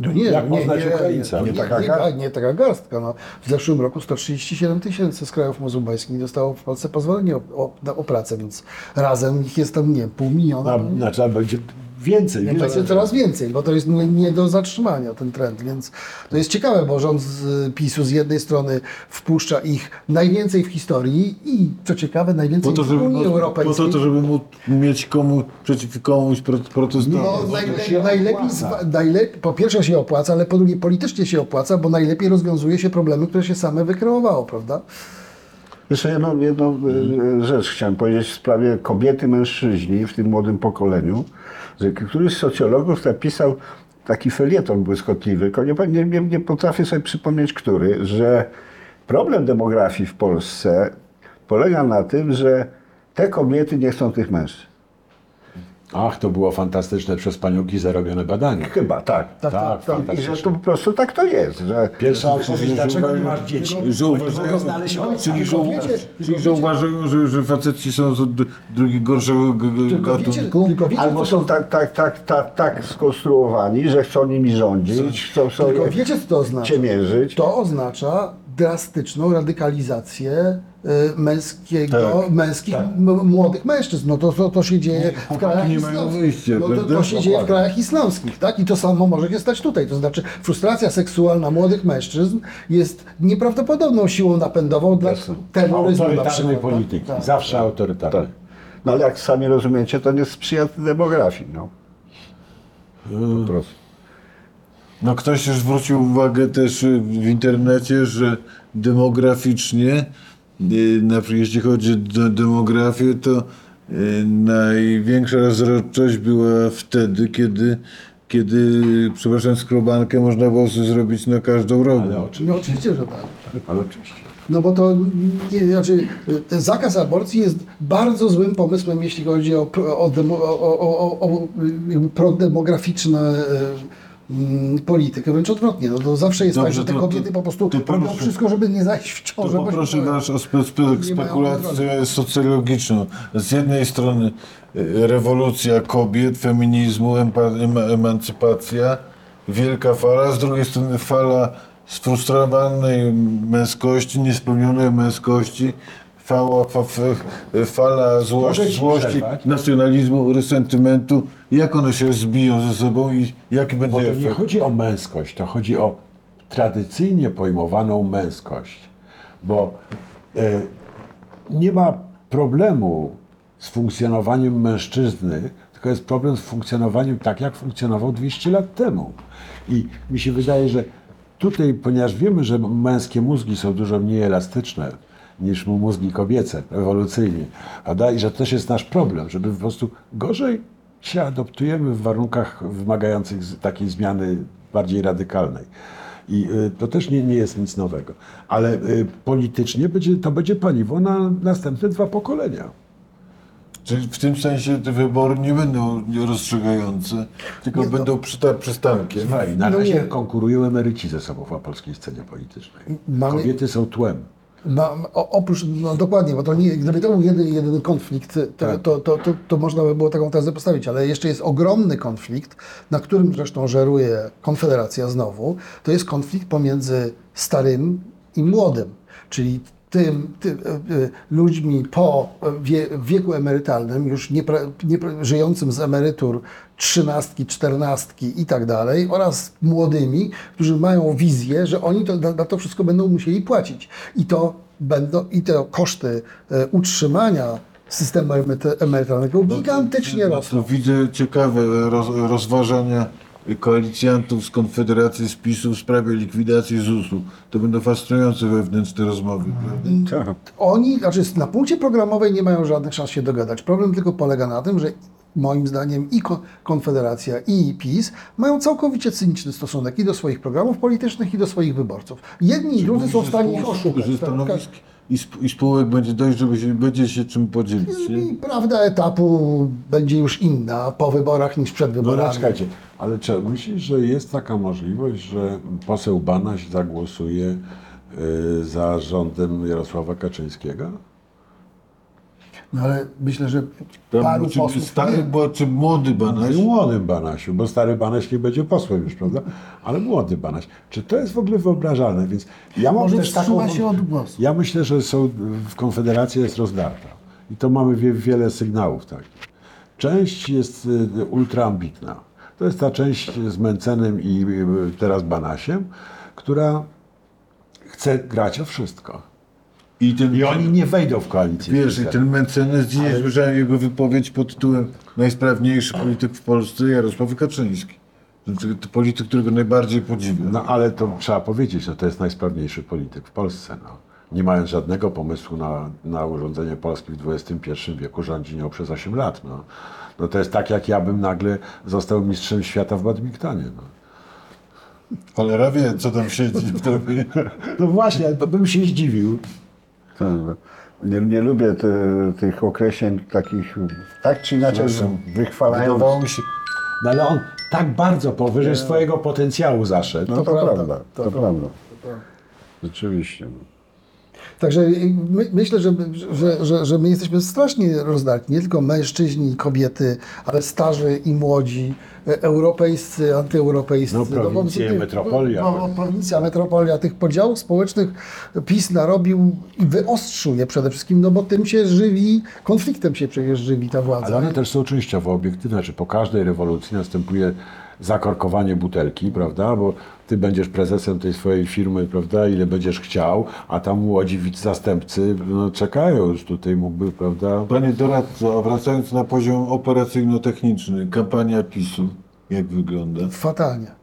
No nie,
Jak
nie,
poznać
nie,
Ukraińca?
Nie,
Nie taka
nie,
gar-
nie taka garstka. No. W zeszłym roku 137 tysięcy z krajów muzułmańskich dostało w Polsce pozwolenie o, o, na- o pracę, więc razem ich jest tam nie pół miliona.
A, znaczy, a będzie więcej.
Będzie coraz więcej, bo to jest nie, do zatrzymania ten trend, więc to jest ciekawe, bo rząd z PiSu z jednej strony wpuszcza ich najwięcej w historii i co ciekawe najwięcej
Po to,
w Unii
po
Europejskiej.
to, żeby móc mieć komu, przeciw komuś pro- protestować.
No, najlepiej, zwa- najlepiej, po pierwsze się opłaca, ale po drugie politycznie się opłaca, bo najlepiej rozwiązuje się problemy, które się same wykreowało, prawda?
Jeszcze jedną, jedną e, rzecz chciałem powiedzieć w sprawie kobiety, mężczyźni w tym młodym pokoleniu, że któryś z socjologów napisał taki felieton błyskotliwy, nie, nie, nie potrafię sobie przypomnieć który, że problem demografii w Polsce polega na tym, że te kobiety nie chcą tych mężczyzn.
Ach, to było fantastyczne przez panią Gizę robione badanie.
Chyba, tak.
Tak, tak, tak.
I że to po prostu tak to jest, że
Pierwsza odpowiedź, dlaczego nie masz dzieci? Znaleźć
czyli, czyli że uważają, że, że faceci są z drugiego gorszego gatunku.
albo są tak, tak, tak, tak, tak skonstruowani, że chcą nimi rządzić, chcą sobie
tylko wiecie, co to oznacza?
ciemierzyć.
To oznacza drastyczną radykalizację męskiego,
Tak,
męskich m- młodych mężczyzn. No to, to, to się dzieje w krajach
nie mają
islamskich.
wyjścia,
no to, to się dzieje w krajach islamskich, tak? I to samo może się stać tutaj. To znaczy frustracja seksualna młodych mężczyzn jest nieprawdopodobną siłą napędową dla terroryzmu
Autorytarnej
tak?
polityki.
Tak.
Zawsze autorytarnej.
No ale jak sami rozumiecie, to nie sprzyja demografii. No. Po prostu.
No ktoś już zwrócił uwagę też y, w internecie, że demograficznie, y, na, jeśli chodzi o demografię, to y, największa rozrodczość była wtedy, kiedy, kiedy przepraszam, skrobankę można było zrobić na każdą
Ale
rogę.
oczywiście.
No oczywiście, że tak.
Ale oczywiście.
No bo to nie, znaczy, ten zakaz aborcji jest bardzo złym pomysłem, jeśli chodzi o, pro- o, demo, o, o, o, o prodemograficzne e, mm, politykę, wręcz odwrotnie. No to zawsze jest
Dobrze,
tak, że te
to-
kobiety
to-
po prostu
to
robią
proszę-
wszystko, żeby nie zajść w
To
ciążę. bo się
poproszę
boją.
O spe, spe,
Nie mają
spekulację socjologiczną. Z jednej strony y, rewolucja kobiet, feminizmu, empa, em, emancypacja, wielka fala, z drugiej strony fala sfrustrowanej męskości, niespełnionej męskości, fala, fa, f- fala złości,
ci
złości
przerwać?
nacjonalizmu, resentymentu. Jak one się zbiją ze sobą i jaki
Bo
będzie
to nie
efekt?
chodzi o męskość, to chodzi o tradycyjnie pojmowaną męskość. Bo e, nie ma problemu z funkcjonowaniem mężczyzny, tylko jest problem z funkcjonowaniem tak, jak funkcjonował 200 lat temu. I mi się wydaje, że tutaj, ponieważ wiemy, że męskie mózgi są dużo mniej elastyczne niż mózgi kobiece, ewolucyjnie, prawda? i że to też jest nasz problem, żeby po prostu gorzej się adoptujemy w warunkach wymagających takiej zmiany bardziej radykalnej. I y, to też nie, nie jest nic nowego. Ale y, politycznie będzie, to będzie paliwo na następne dwa pokolenia.
Czyli w tym sensie te wybory nie będą rozstrzygające, tylko będą przyta- przystankiem.
Słuchaj, na
No
razie
nie.
konkurują emeryci ze sobą na polskiej scenie politycznej.
Mamy-
Kobiety są tłem.
No, oprócz, no dokładnie, bo to nie, gdyby to był jeden, jeden konflikt, to,
Tak.
to, to, to, to można by było taką tezę postawić, ale jeszcze jest ogromny konflikt, na którym zresztą żeruje Konfederacja znowu, to jest konflikt pomiędzy starym i młodym, czyli tym, tym e, e, ludźmi po wie, wieku emerytalnym, już nie, nie, żyjącym z emerytur trzynastki, czternastki i tak dalej, oraz młodymi, którzy mają wizję, że oni to, na, na to wszystko będą musieli płacić. I to będą, i te koszty e, utrzymania systemu emeryt- emerytalnego gigantycznie
No
rosną.
to widzę ciekawe roz, rozważania koalicjantów z Konfederacji, z PiSu w sprawie likwidacji ZUS-u. To będą fascynujące wewnętrzne rozmowy, prawda?
Tak.
Oni, znaczy na punkcie programowej nie mają żadnych szans się dogadać. Problem tylko polega na tym, że moim zdaniem i Ko- Konfederacja i PiS mają całkowicie cyniczny stosunek i do swoich programów politycznych i do swoich wyborców. Jedni i drudzy są w stanie ich oszukać.
I, sp- i spółek będzie dość, żeby się, będzie się czym podzielić. Nie?
I prawda etapu będzie już inna po wyborach niż przed
No
wyborami.
ale czekajcie, ale czy myślisz, że jest taka możliwość, że poseł Banaś zagłosuje y, za rządem Jarosława Kaczyńskiego?
No ale myślę, że
Tam,
paru
czy
posłów...
stary, bo, czy młody Banaś?
Młodym Banasiu, bo stary Banaś nie będzie posłem już, prawda? Ale młody Banaś. Czy to jest w ogóle wyobrażalne? Więc ja mam
Może
też taką...
wstrzyma się od głosu.
Ja myślę, że są, w Konfederacji jest rozdarta. I to mamy wie, wiele sygnałów takich. Część jest y, ultraambitna. To jest ta część z Mencenem i y, teraz Banasiem, która chce grać o wszystko.
I, ten,
I oni nie wejdą w koalicję.
Wiesz, i ten mecenas, dzisiaj słyszałem jego wypowiedź pod tytułem najsprawniejszy polityk w Polsce, Jarosław Kaczyński. Znaczy, to polityk, którego najbardziej podziwiam.
No ale to trzeba powiedzieć, że to jest najsprawniejszy polityk w Polsce. No. Nie mając żadnego pomysłu na, na urządzenie Polski w XXI wieku, rządzi nią przez 8 lat. No. no to jest tak, jak ja bym nagle został mistrzem świata w badmintonie. No.
Cholera wie, co tam siedzi w tobie.
no właśnie, bym się zdziwił.
Nie, nie lubię te, tych określeń takich, tak czy inaczej
Przepraszam.
wychwalając.
Wydawało mi się,
No ale on tak bardzo powyżej swojego potencjału zaszedł.
No to,
prawda, to prawda.
prawda. Rzeczywiście. No.
Także my, myślę, że, że, że, że my jesteśmy strasznie rozdarci. Nie tylko mężczyźni i kobiety, ale starzy i młodzi, e, europejscy, antyeuropejscy.
No, prowincje,
tych-
metropolia.
No, prowincja, metropolia. Tych podziałów społecznych PiS narobił i wyostrzył je przede wszystkim, no bo tym się żywi, konfliktem się przecież żywi ta władza.
Ale one też są częściowo obiektywne, że po każdej rewolucji następuje zakorkowanie butelki, prawda? Bo ty będziesz prezesem tej swojej firmy, prawda? Ile będziesz chciał, a tam młodzi zastępcy no, czekają już tutaj mógłby, prawda?
panie doradco, wracając na poziom operacyjno-techniczny, kampania PiSu, jak wygląda?
Fatalnie.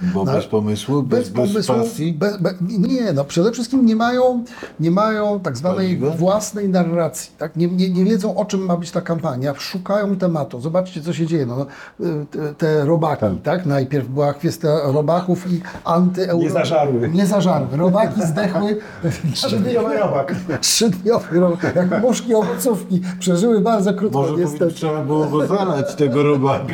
Bo
No,
bez pomysłu, bez, bez,
pomysłu,
pasji.
Be, be, nie, no przede wszystkim nie mają, nie mają tak zwanej
Paliwa?
własnej narracji. Tak? Nie, nie, nie wiedzą, o czym ma być ta kampania. Szukają tematu. Zobaczcie, co się dzieje. No, y, te, te robaki, tak. Najpierw była kwestia robaków i antyeuro...
Nie zażarły.
Nie zażarły. Robaki zdechły.
Trzydniowy robak.
Trzydniowy robak. Jak muszki owocówki. Przeżyły bardzo krótko,
Może
niestety.
trzeba było go zalać, tego robaka.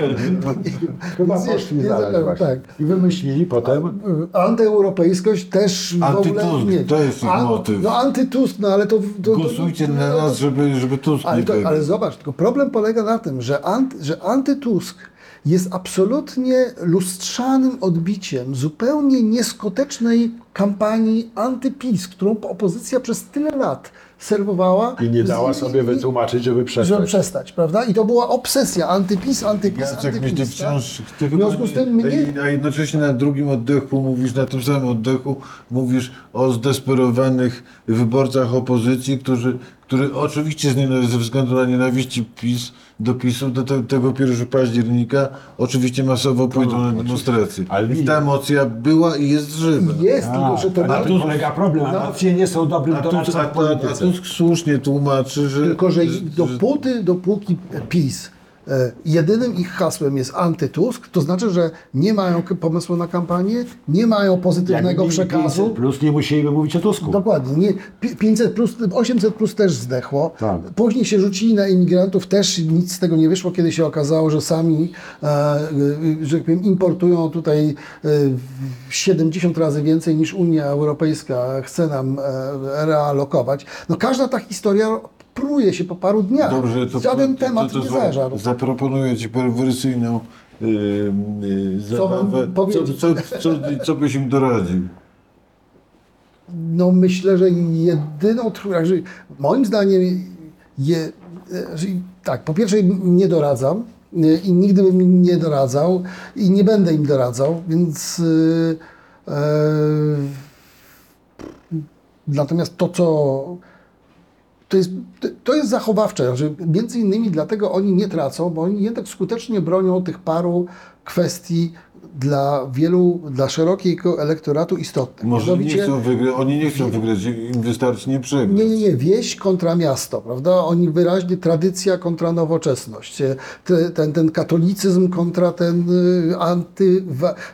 Chyba poszli zalać właśnie.
tak.
I wymyślili potem,
Antyeuropejskość też w ogóle
Antytusk,
nie.
to jest ich
An-
motyw.
No antytusk, no ale to... to
Głosujcie na nas, żeby, żeby Tusk
Ale,
nie
to, ale zobacz, tylko problem polega na tym, że, anty, że antytusk jest absolutnie lustrzanym odbiciem zupełnie nieskutecznej kampanii antyPiS, którą opozycja przez tyle lat serwowała.
i nie dała sobie
i-
wytłumaczyć, żeby
Żeby
przestać.
przestać, prawda? I to była obsesja antyPiS, antyPiS,
Jacek, mnie ty
antyPiS.
wciąż...
tak?
Ty
W związku z tym mnie...
a jednocześnie na drugim oddechu mówisz, na tym samym oddechu mówisz o zdesperowanych wyborcach opozycji, którzy, którzy oczywiście z ze względu na nienawiści PiS, do PiSu do te, tego 1 października oczywiście masowo pójdą na demonstracje.
ale
I ta emocja była i jest żywa.
Jest, tylko że to...
A na tym polega problem.
No.
Emocje nie są dobrym doradcą
a,
w
a, a
polityce.
Tusk słusznie tłumaczy, że...
Tylko, że
że-
dopóty, dopóki PiS jedynym ich hasłem jest antytusk, to znaczy, że nie mają pomysłu na kampanię, nie mają pozytywnego
mieli
przekazu.
500 Plus nie musieliby mówić o Tusku.
Dokładnie. Nie, pi- 500 plus, 800 plus też zdechło.
Tak.
Później się rzucili na imigrantów, też nic z tego nie wyszło, kiedy się okazało, że sami, e, e, że tak powiem, importują tutaj e, 70 razy więcej niż Unia Europejska chce nam e, realokować. No każda ta historia pruje się po paru dniach.
Dobrze, to
Żaden
to,
temat
to, to,
nie
za-
zażarł.
Zaproponuję Ci perwersyjną yy, yy,
Co
zabawę. Co, co, co, co byś im doradził?
No myślę, że jedyną, że moim zdaniem je, że, tak, po pierwsze nie doradzam y, i nigdy bym im nie doradzał i nie będę im doradzał, więc y, e, natomiast to, co to jest, to jest zachowawcze, że między innymi dlatego oni nie tracą, bo oni jednak skutecznie bronią tych paru kwestii dla wielu, dla szerokiego elektoratu istotnych.
Może nie chcą wygrać, oni nie chcą wygrać, im wystarczy nie przegrać.
nie, nie, nie. Wieś kontra miasto, prawda? Oni wyraźnie tradycja kontra nowoczesność. E, Te, ten, ten katolicyzm kontra ten y, anty,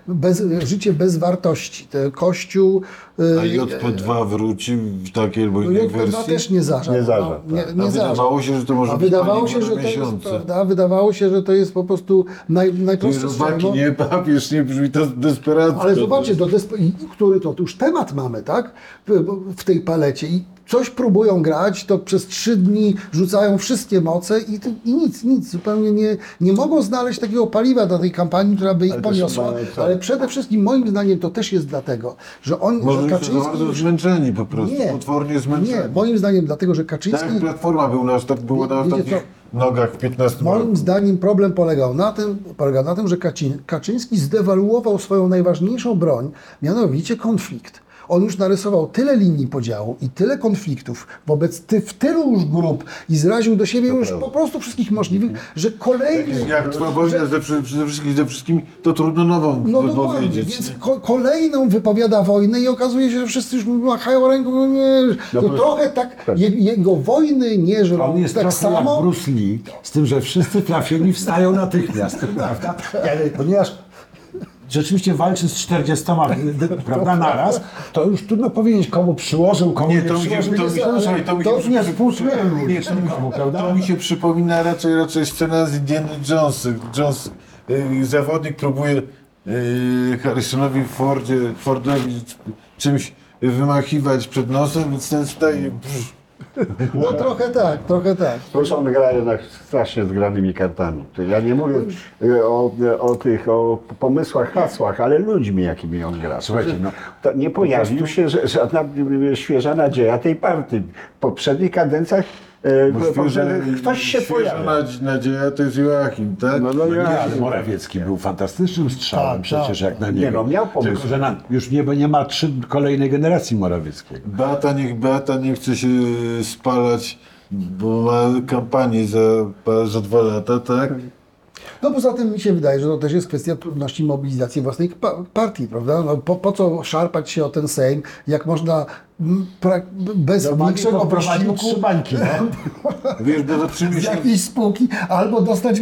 bez, życie bez wartości. Te kościół. Y,
A JP2 wróci w takiej albo
no,
innej
JP2
wersji?
też nie zażarł.
Nie
no, nie,
tak.
nie
A
zażarł.
wydawało się, że to może
A
być
wydawało się, że to jest, prawda? Wydawało się, że to jest po prostu naj, najprostsze
robaki, nie papież, nie brzmi to desperacko.
Ale zobaczcie, do despe- i- który to, to już temat mamy, tak? W, w tej palecie. I coś próbują grać, to przez trzy dni rzucają wszystkie moce i, i nic, nic. Zupełnie nie, nie mogą znaleźć takiego paliwa do tej kampanii, która by ich
Ale
poniosła.
chyba?
Ale przede wszystkim moim zdaniem to też jest dlatego, że on,
Może
że
już są
Kaczyński...
bardzo zmęczeni po prostu,
Nie,
potwornie zmęczeni.
nie, moim zdaniem dlatego, że
Tak
Kaczyński...
jak Platforma był na, ostat... była na ostatnich nogach w 15 roku.
Moim zdaniem problem polegał na tym, polega na tym, że Kaczyński zdewaluował swoją najważniejszą broń, mianowicie konflikt. On już narysował tyle linii podziału i tyle konfliktów wobec ty, w tylu już grup i zraził do siebie już po prostu wszystkich możliwych, że kolejny...
Jak trwa wojna ze, wszystkim ze wszystkimi, to trudno nową
No
wypowiedzieć.
więc ko kolejną wypowiada wojnę i okazuje się, że wszyscy już machają ręką, no nie, to
proszę.
trochę tak, je, jego wojny nie żrą
On jest
tak samo,
jak Bruce Lee, z tym, że wszyscy trafieni wstają natychmiast, prawda? Ale Ponieważ rzeczywiście walczy z 40, prawda, naraz, to już trudno powiedzieć, komu przyłożył, komu nie,
Nie, to mi się,
przyłożył.
to mi się, to mi
to
się,
nie współczujemy
nie, to, mi-
nikomu, prawda?
to mi się przypomina raczej, raczej scena z Indiana Jones. Jones y, zawodnik próbuje y, Harrisonowi Fordzie, Fordowi czymś wymachiwać przed nosem, więc ten staje... Brz,
no trochę tak, trochę tak.
Plus on gra jednak strasznie zgranymi kartami. Ja nie mówię e, o, o tych o pomysłach, hasłach, ale ludźmi, jakimi on gra.
Słuchajcie, no,
nie pojawił się żadna e, świeża nadzieja tej partii. W poprzednich kadencjach e,
bo
poprzednich ktoś się
nadz- nadzieja to jest Joachim, tak?
No, no,
Nie, ale Morawiecki był fantastycznym strzałem
Tak,
przecież
tak.
jak na
Nie,
niego.
no, miał pomysł.
Tylko, że na, już nie, nie ma trzy kolejnej generacji Morawieckiego.
Beata, niech Beata nie chce się spalać, bo ma kampanię za, za dwa lata, tak?
No poza tym mi się wydaje, że to też jest kwestia trudności mobilizacji własnej pa- partii, prawda? No, po, po co szarpać się o ten Sejm, jak można pra- bez większego
poprowadził
wysiłku
trzy bańki, no.
Wiesz, bo
jakiejś spółki, albo dostać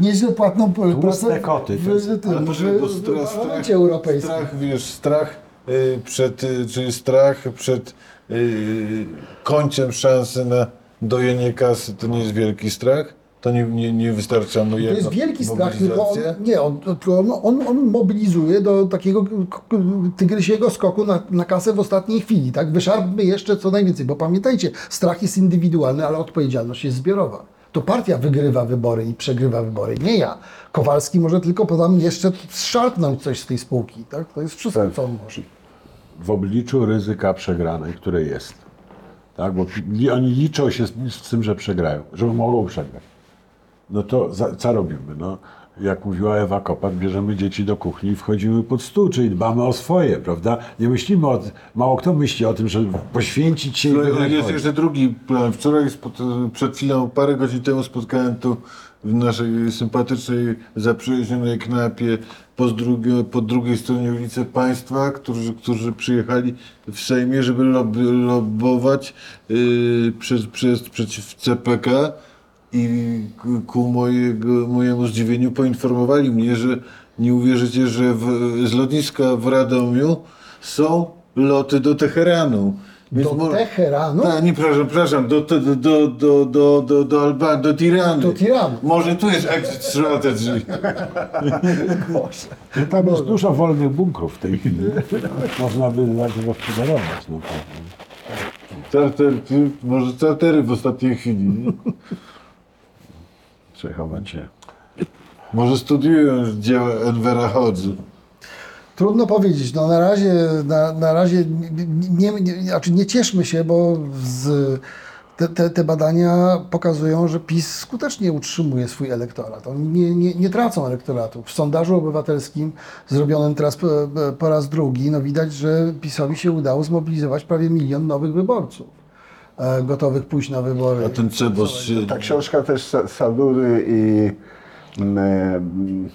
nieźle płatną
Tłuste koty,
w,
to jest-
w, tym,
Ale bo strach,
w
strach,
Parlamencie Europejskim.
strach, wiesz, strach y, przed, y, czyli strach przed y, końcem szansy na dojenie kasy, to nie jest wielki strach? To nie, nie, nie wystarcza mu
To
jego
jest wielki strach, tylko on, nie, on, tylko on, on, on mobilizuje do takiego tygrysiego skoku na, na kasę w ostatniej chwili, tak? Wyszarpmy jeszcze co najwięcej, bo pamiętajcie, strach jest indywidualny, ale odpowiedzialność jest zbiorowa. To partia wygrywa wybory i przegrywa wybory, nie ja. Kowalski może tylko potem jeszcze szarpnąć coś z tej spółki, tak? To jest wszystko,
Tak.
co on może.
w obliczu ryzyka przegranej, które jest. Tak? Bo oni liczą się z, z tym, że przegrają, że mogą przegrać. No to za, co robimy? No, jak mówiła Ewa Kopat, bierzemy dzieci do kuchni i wchodzimy pod stół, czyli dbamy o swoje, prawda? Nie myślimy o mało kto myśli o tym, że poświęcić się
Wczoraj jest
wojnę.
jeszcze drugi plan. Wczoraj przed chwilą, parę godzin temu spotkałem tu w naszej sympatycznej, zaprzyjaźnionej knajpie po, drugie, po drugiej stronie ulicy państwa, którzy, którzy przyjechali w Sejmie, żeby lob, lobbować yy, przez, przez, przeciw CPK i ku mojego, mojemu zdziwieniu poinformowali mnie, że nie uwierzycie, że w, z lotniska w Radomiu są loty do Teheranu. Więc
do. Teheranu?
Tak, nie, przepraszam, przepraszam, do, do, do, do, do, do, do Albanii, do Tiranu.
Do Tiranu.
Może tu jest exit strategy. Boże.
No tam jest dużo wolnych bunkrów w tej chwili. Można by zagospodarować. No.
Czarter, może czartery w ostatniej chwili. Nie?
Przechować się.
Może studiują dzieła Envera Hodzy.
Trudno powiedzieć. No na razie, na, na razie nie, nie, nie, znaczy nie cieszmy się, bo z, te, te, te badania pokazują, że PiS skutecznie utrzymuje swój elektorat. Oni nie, nie, nie tracą elektoratu. W sondażu obywatelskim zrobionym teraz po, po raz drugi, no widać, że PiSowi się udało zmobilizować prawie milion nowych wyborców, gotowych pójść na wybory.
A ten Cebos.
Ta książka też Sa- Sadury i mm,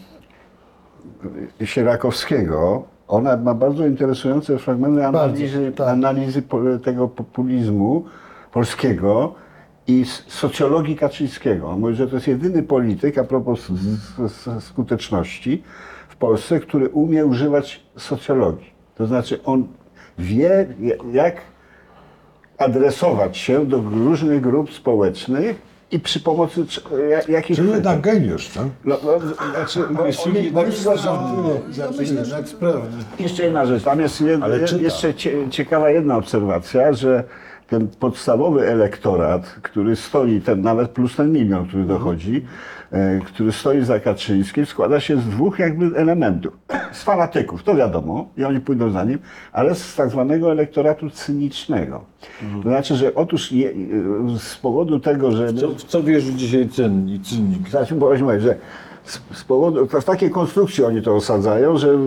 i Sierakowskiego, ona ma bardzo interesujące fragmenty analizy,
tak.
analizy tego populizmu polskiego i socjologii Kaczyńskiego. On mówi, że to jest jedyny polityk, a propos skuteczności w Polsce, który umie używać socjologii. To znaczy on wie, jak adresować się do różnych grup społecznych i przy pomocy cz- ja- jakich...
Czyli jednak geniusz, co?
No, no, znaczy, no,
Czyli jednak. Jednak sprawny.
jeszcze jedna rzecz, tam jest jed, jeszcze cie, ciekawa jedna obserwacja, że ten podstawowy elektorat, który stoi, ten nawet plus ten milion, który dochodzi, e, który stoi za Kaczyńskim, składa się z dwóch jakby elementów. Z fanatyków, to wiadomo, i oni pójdą za nim, ale z tak zwanego elektoratu cynicznego. To znaczy, że otóż je, e, z powodu tego, że...
Co, w co wierzy dzisiaj cenni, cynik?
Znaczy, bo że z, powodu, w takiej konstrukcji oni to osadzają, że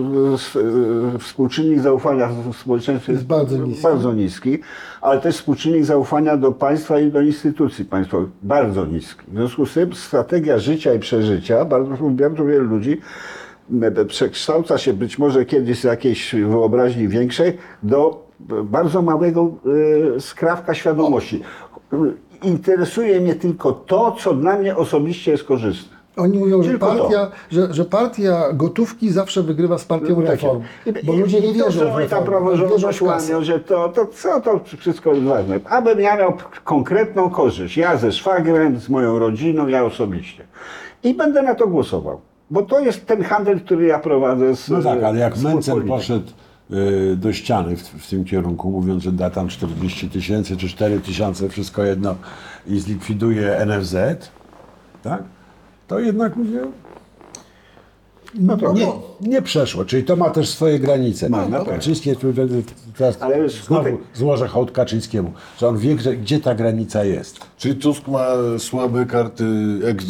współczynnik zaufania w społeczeństwie
Jest bardzo niski.
bardzo niski, ale też współczynnik zaufania do państwa i do instytucji państwowych bardzo niski. W związku z tym strategia życia i przeżycia bardzo, bardzo wielu ludzi przekształca się być może kiedyś z jakiejś wyobraźni większej do e, bardzo małego e, skrawka świadomości. Interesuje mnie tylko to, co dla mnie osobiście jest korzystne.
Oni mówią, że
Tylko
partia, że, że partia gotówki zawsze wygrywa z partią reform. Bo ludzie nie
I to,
wierzą
że
w
oni tam
wierzą
praworządność łamią, że to, to co to wszystko jest ważne. Abym ja miał konkretną korzyść, ja ze szwagrem, z moją rodziną, ja osobiście. I będę na to głosował. Bo to jest ten handel, który ja prowadzę z
No tak, ale jak Mencen poszedł y, do ściany w, w tym kierunku, mówiąc, że da tam 40 tysięcy czy 4 tysiące, wszystko jedno i zlikwiduje NFZ, tak? To jednak mówię,
No to
nie, nie przeszło, czyli to ma też swoje granice.
Ma, no.
Kaczyński, tu teraz
Ale już
znowu złożę hołd Kaczyńskiemu, że on wie, że, gdzie ta granica jest.
Czyli Tusk ma słabe karty ex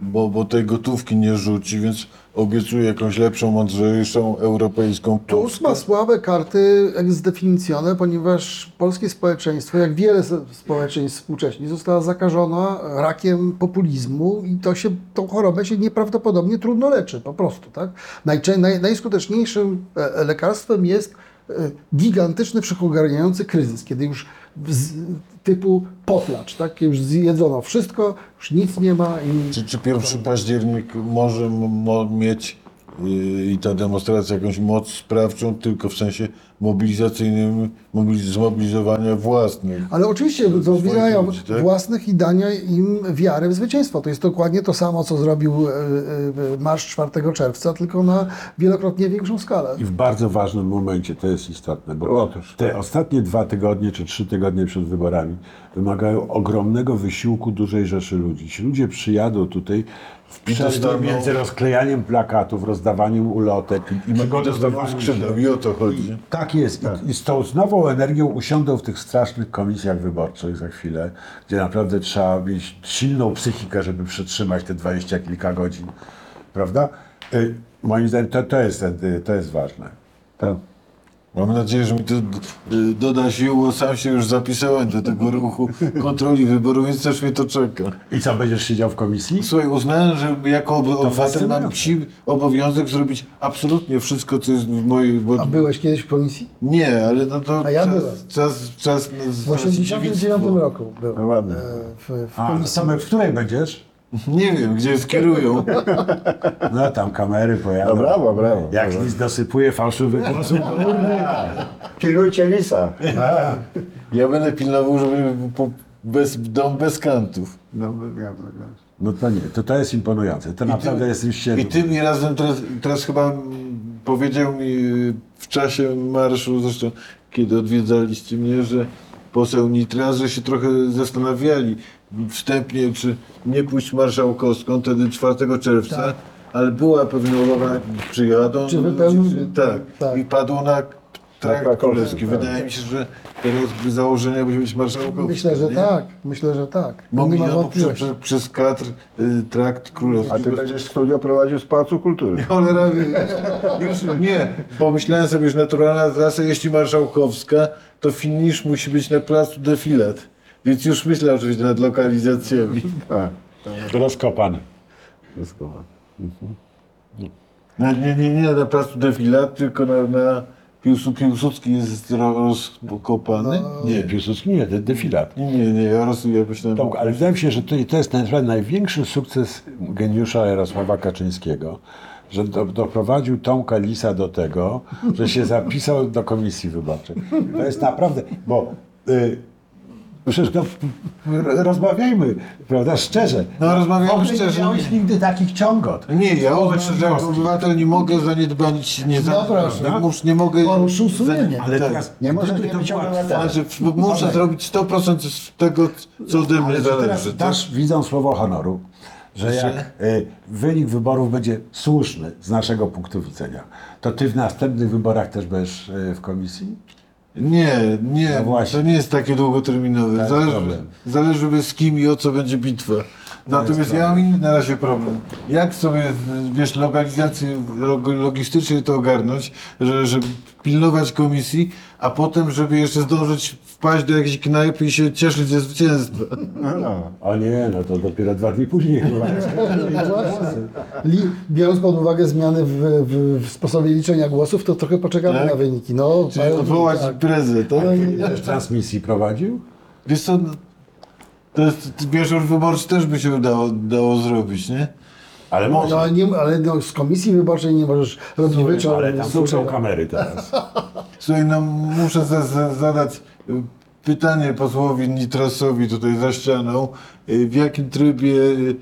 bo, bo tej gotówki nie rzuci, więc obiecuje jakąś lepszą, mądrzejszą europejską
Tusk ma słabe karty ex definicjone, ponieważ polskie społeczeństwo, jak wiele społeczeństw współcześnie, została zakażona rakiem populizmu i to się, tą chorobę się nieprawdopodobnie trudno leczy, po prostu. Tak? Najczę, naj, najskuteczniejszym e, lekarstwem jest e, gigantyczny, wszechogarniający kryzys, kiedy już typu potlacz, tak? Już zjedzono wszystko, już nic nie ma i
Czy, czy 1 październik może mieć yy, i ta demonstracja jakąś moc sprawczą tylko w sensie mobilizacyjnym, mobiliz- zmobilizowania własnych?
Ale oczywiście
ludzi, tak?
własnych i dania im wiarę w zwycięstwo. To jest dokładnie to samo, co zrobił e, e, Marsz 4 czerwca, tylko na wielokrotnie większą skalę.
I w bardzo ważnym momencie, to jest istotne, bo
Otóż.
te ostatnie dwa tygodnie czy trzy tygodnie przed wyborami wymagają ogromnego wysiłku dużej rzeszy ludzi. Ci ludzie przyjadą tutaj w przerwie między rozklejaniem plakatów, rozdawaniem ulotek
I ma dostawał skrzydeł i o to chodzi.
Tak jest. I, I z tą z energią usiądą w tych strasznych komisjach wyborczych za chwilę, gdzie naprawdę trzeba mieć silną psychikę, żeby przetrzymać te dwadzieścia kilka godzin. Prawda? Y, moim zdaniem to, to, jest, to jest ważne.
Tak.
Mam nadzieję, że mi to y, doda sił, bo sam się już zapisałem do tego ruchu kontroli wyborów, więc też mnie to czeka.
I co, będziesz siedział w komisji?
Słuchaj, uznałem, że jako oby- obywatel mam psi obowiązek zrobić absolutnie wszystko, co jest w mojej... Bo...
A byłeś kiedyś w komisji?
Nie, ale no to
A ja
czas,
byłem.
czas, czas na
W 1989 roku byłem
No ładnie.
e, w, w
A, w której będziesz?
Nie wiem, gdzie skierują.
No tam kamery pojadą.
No brawo, brawo.
Jak
brawo.
nic dosypuje fałszywych głosów.
Pilnujcie lisa.
Ja będę pilnował, żeby po, bez, dom bez kantów.
No, no, no, no.
No to nie, to, to jest imponujące. To naprawdę jest już się...
I ty mi razem teraz, teraz chyba powiedział mi y, w czasie marszu, zresztą kiedy odwiedzaliście mnie, że poseł Nitras, że się trochę zastanawiali wstępnie, czy nie pójść marszałkowską wtedy 4 czerwca, ale była pewna uwaga, przyjadą.
Czy wypełnią-
tak,
tak.
i padło na trakt królewski.
tak.
Wydaje mi się, że teraz by założenia będzie być marszałkowską.
Myślę, że
nie?
tak. Myślę, że tak.
Bo
nie ma
minął przez, kadr y, trakt królewski.
A ty będziesz studio prowadził z Pałacu Kultury.
Cholera, już nie. Pomyślałem sobie, że naturalna trasa, jeśli marszałkowska, to finisz musi być na placu Defilat. Więc już myślę oczywiście nad lokalizacjami.
Tak.
Rozkopany.
No, nie, nie, nie na placu Defilat, tylko na, na Piłsu, Piłsudski jest ro- rozkopany.
Nie, Piłsudski nie, to defilat.
Nie, nie, nie, ja roz, ja myślałem...
Tomku, ale wydaje mi się, że to, to jest naprawdę największy sukces geniusza Jarosława Kaczyńskiego, że do, doprowadził Tomka Lisa do tego, że się zapisał do komisji wyborczej. To jest naprawdę, bo y, przecież no, rozmawiajmy, prawda, szczerze.
No, rozmawiajmy szczerze.
Nie miałeś nigdy takich ciągot.
Nie, ja jako obywatel nie mogę zaniedbać, nie, za,
No proszę.
mus, nie mogę...
Poruszył sumienie.
Ale
tak.
teraz,
Nie nie
to
być obywatelem.
Muszę zrobić 100% z tego, co ode mnie zależy.
teraz
tak?
dasz widzą słowo honoru, że
Że?
jak y, wynik wyborów będzie słuszny z naszego punktu widzenia, to ty w następnych wyborach też będziesz y, w komisji?
Nie, nie,
No właśnie.
to nie jest takie długoterminowe.
jest
Zależy,
problem.
zależy z kim i o co będzie bitwa. Natomiast ja mam inny na razie problem. Jak sobie, wiesz, lokalizację log- logistycznie to ogarnąć, że, żeby pilnować komisji, a potem, żeby jeszcze zdążyć wpaść do jakiejś knajpy i się cieszyć ze zwycięstwa.
No.
O nie, no to dopiero dwa dni później chyba.
Li, biorąc pod uwagę zmiany w, w, w sposobie liczenia głosów, to trochę poczekamy
Tak?
na wyniki. No,
Czyli
mają-
odwołać
tak.
imprezę, tak?
Też transmisji prowadził?
Wiesz co, no, to jest, wieczór wyborczy też by się dało, dało zrobić, nie?
Ale
No,
może.
ale nie, ale no, z komisji wyborczej nie możesz robić wieczór.
Ale tam są kamery teraz.
Słuchaj, no muszę za, za, zadać y, pytanie posłowi Nitrasowi tutaj za ścianą. Y, W jakim trybie y,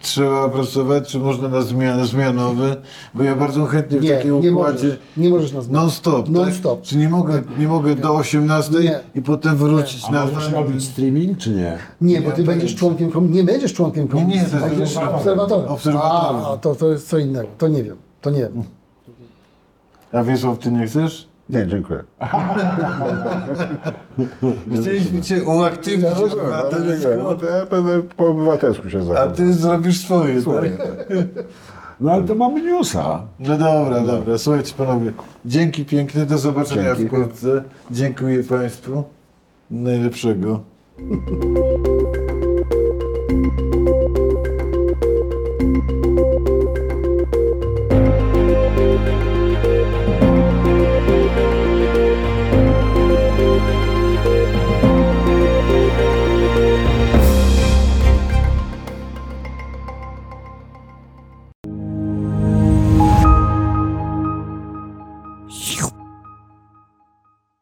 trzeba pracować, czy można na zmiany zmianowe? Bo ja bardzo chętnie w
Nie,
takim
nie
układzie
możesz. Nie możesz nas
non-stop,
Non-stop.
tak? Czy nie mogę, nie mogę do 18
Nie.
i potem wrócić
A
na...
możesz robić streaming, czy nie?
Nie, bo ty
Ja
będziesz członkiem komisji. Nie będziesz członkiem komisji.
nie, to jest
będziesz
obserwatorem.
obserwatorem.
Obserwatorem.
A, to, to jest co innego. To nie wiem. To nie wiem.
A Wiesław, ty nie chcesz?
Nie, dziękuję.
Chcieliśmy cię uaktywnić
Ja rozumiem, ale dziękuję. No to ja będę po obywatelsku się
a
zachował.
ty zrobisz swoje. Tak?
No ale to mamy newsa.
No dobra, dobra. Słuchajcie panowie, dzięki piękne, do zobaczenia
Dzięki.
wkrótce. Dziękuję Państwu. Najlepszego.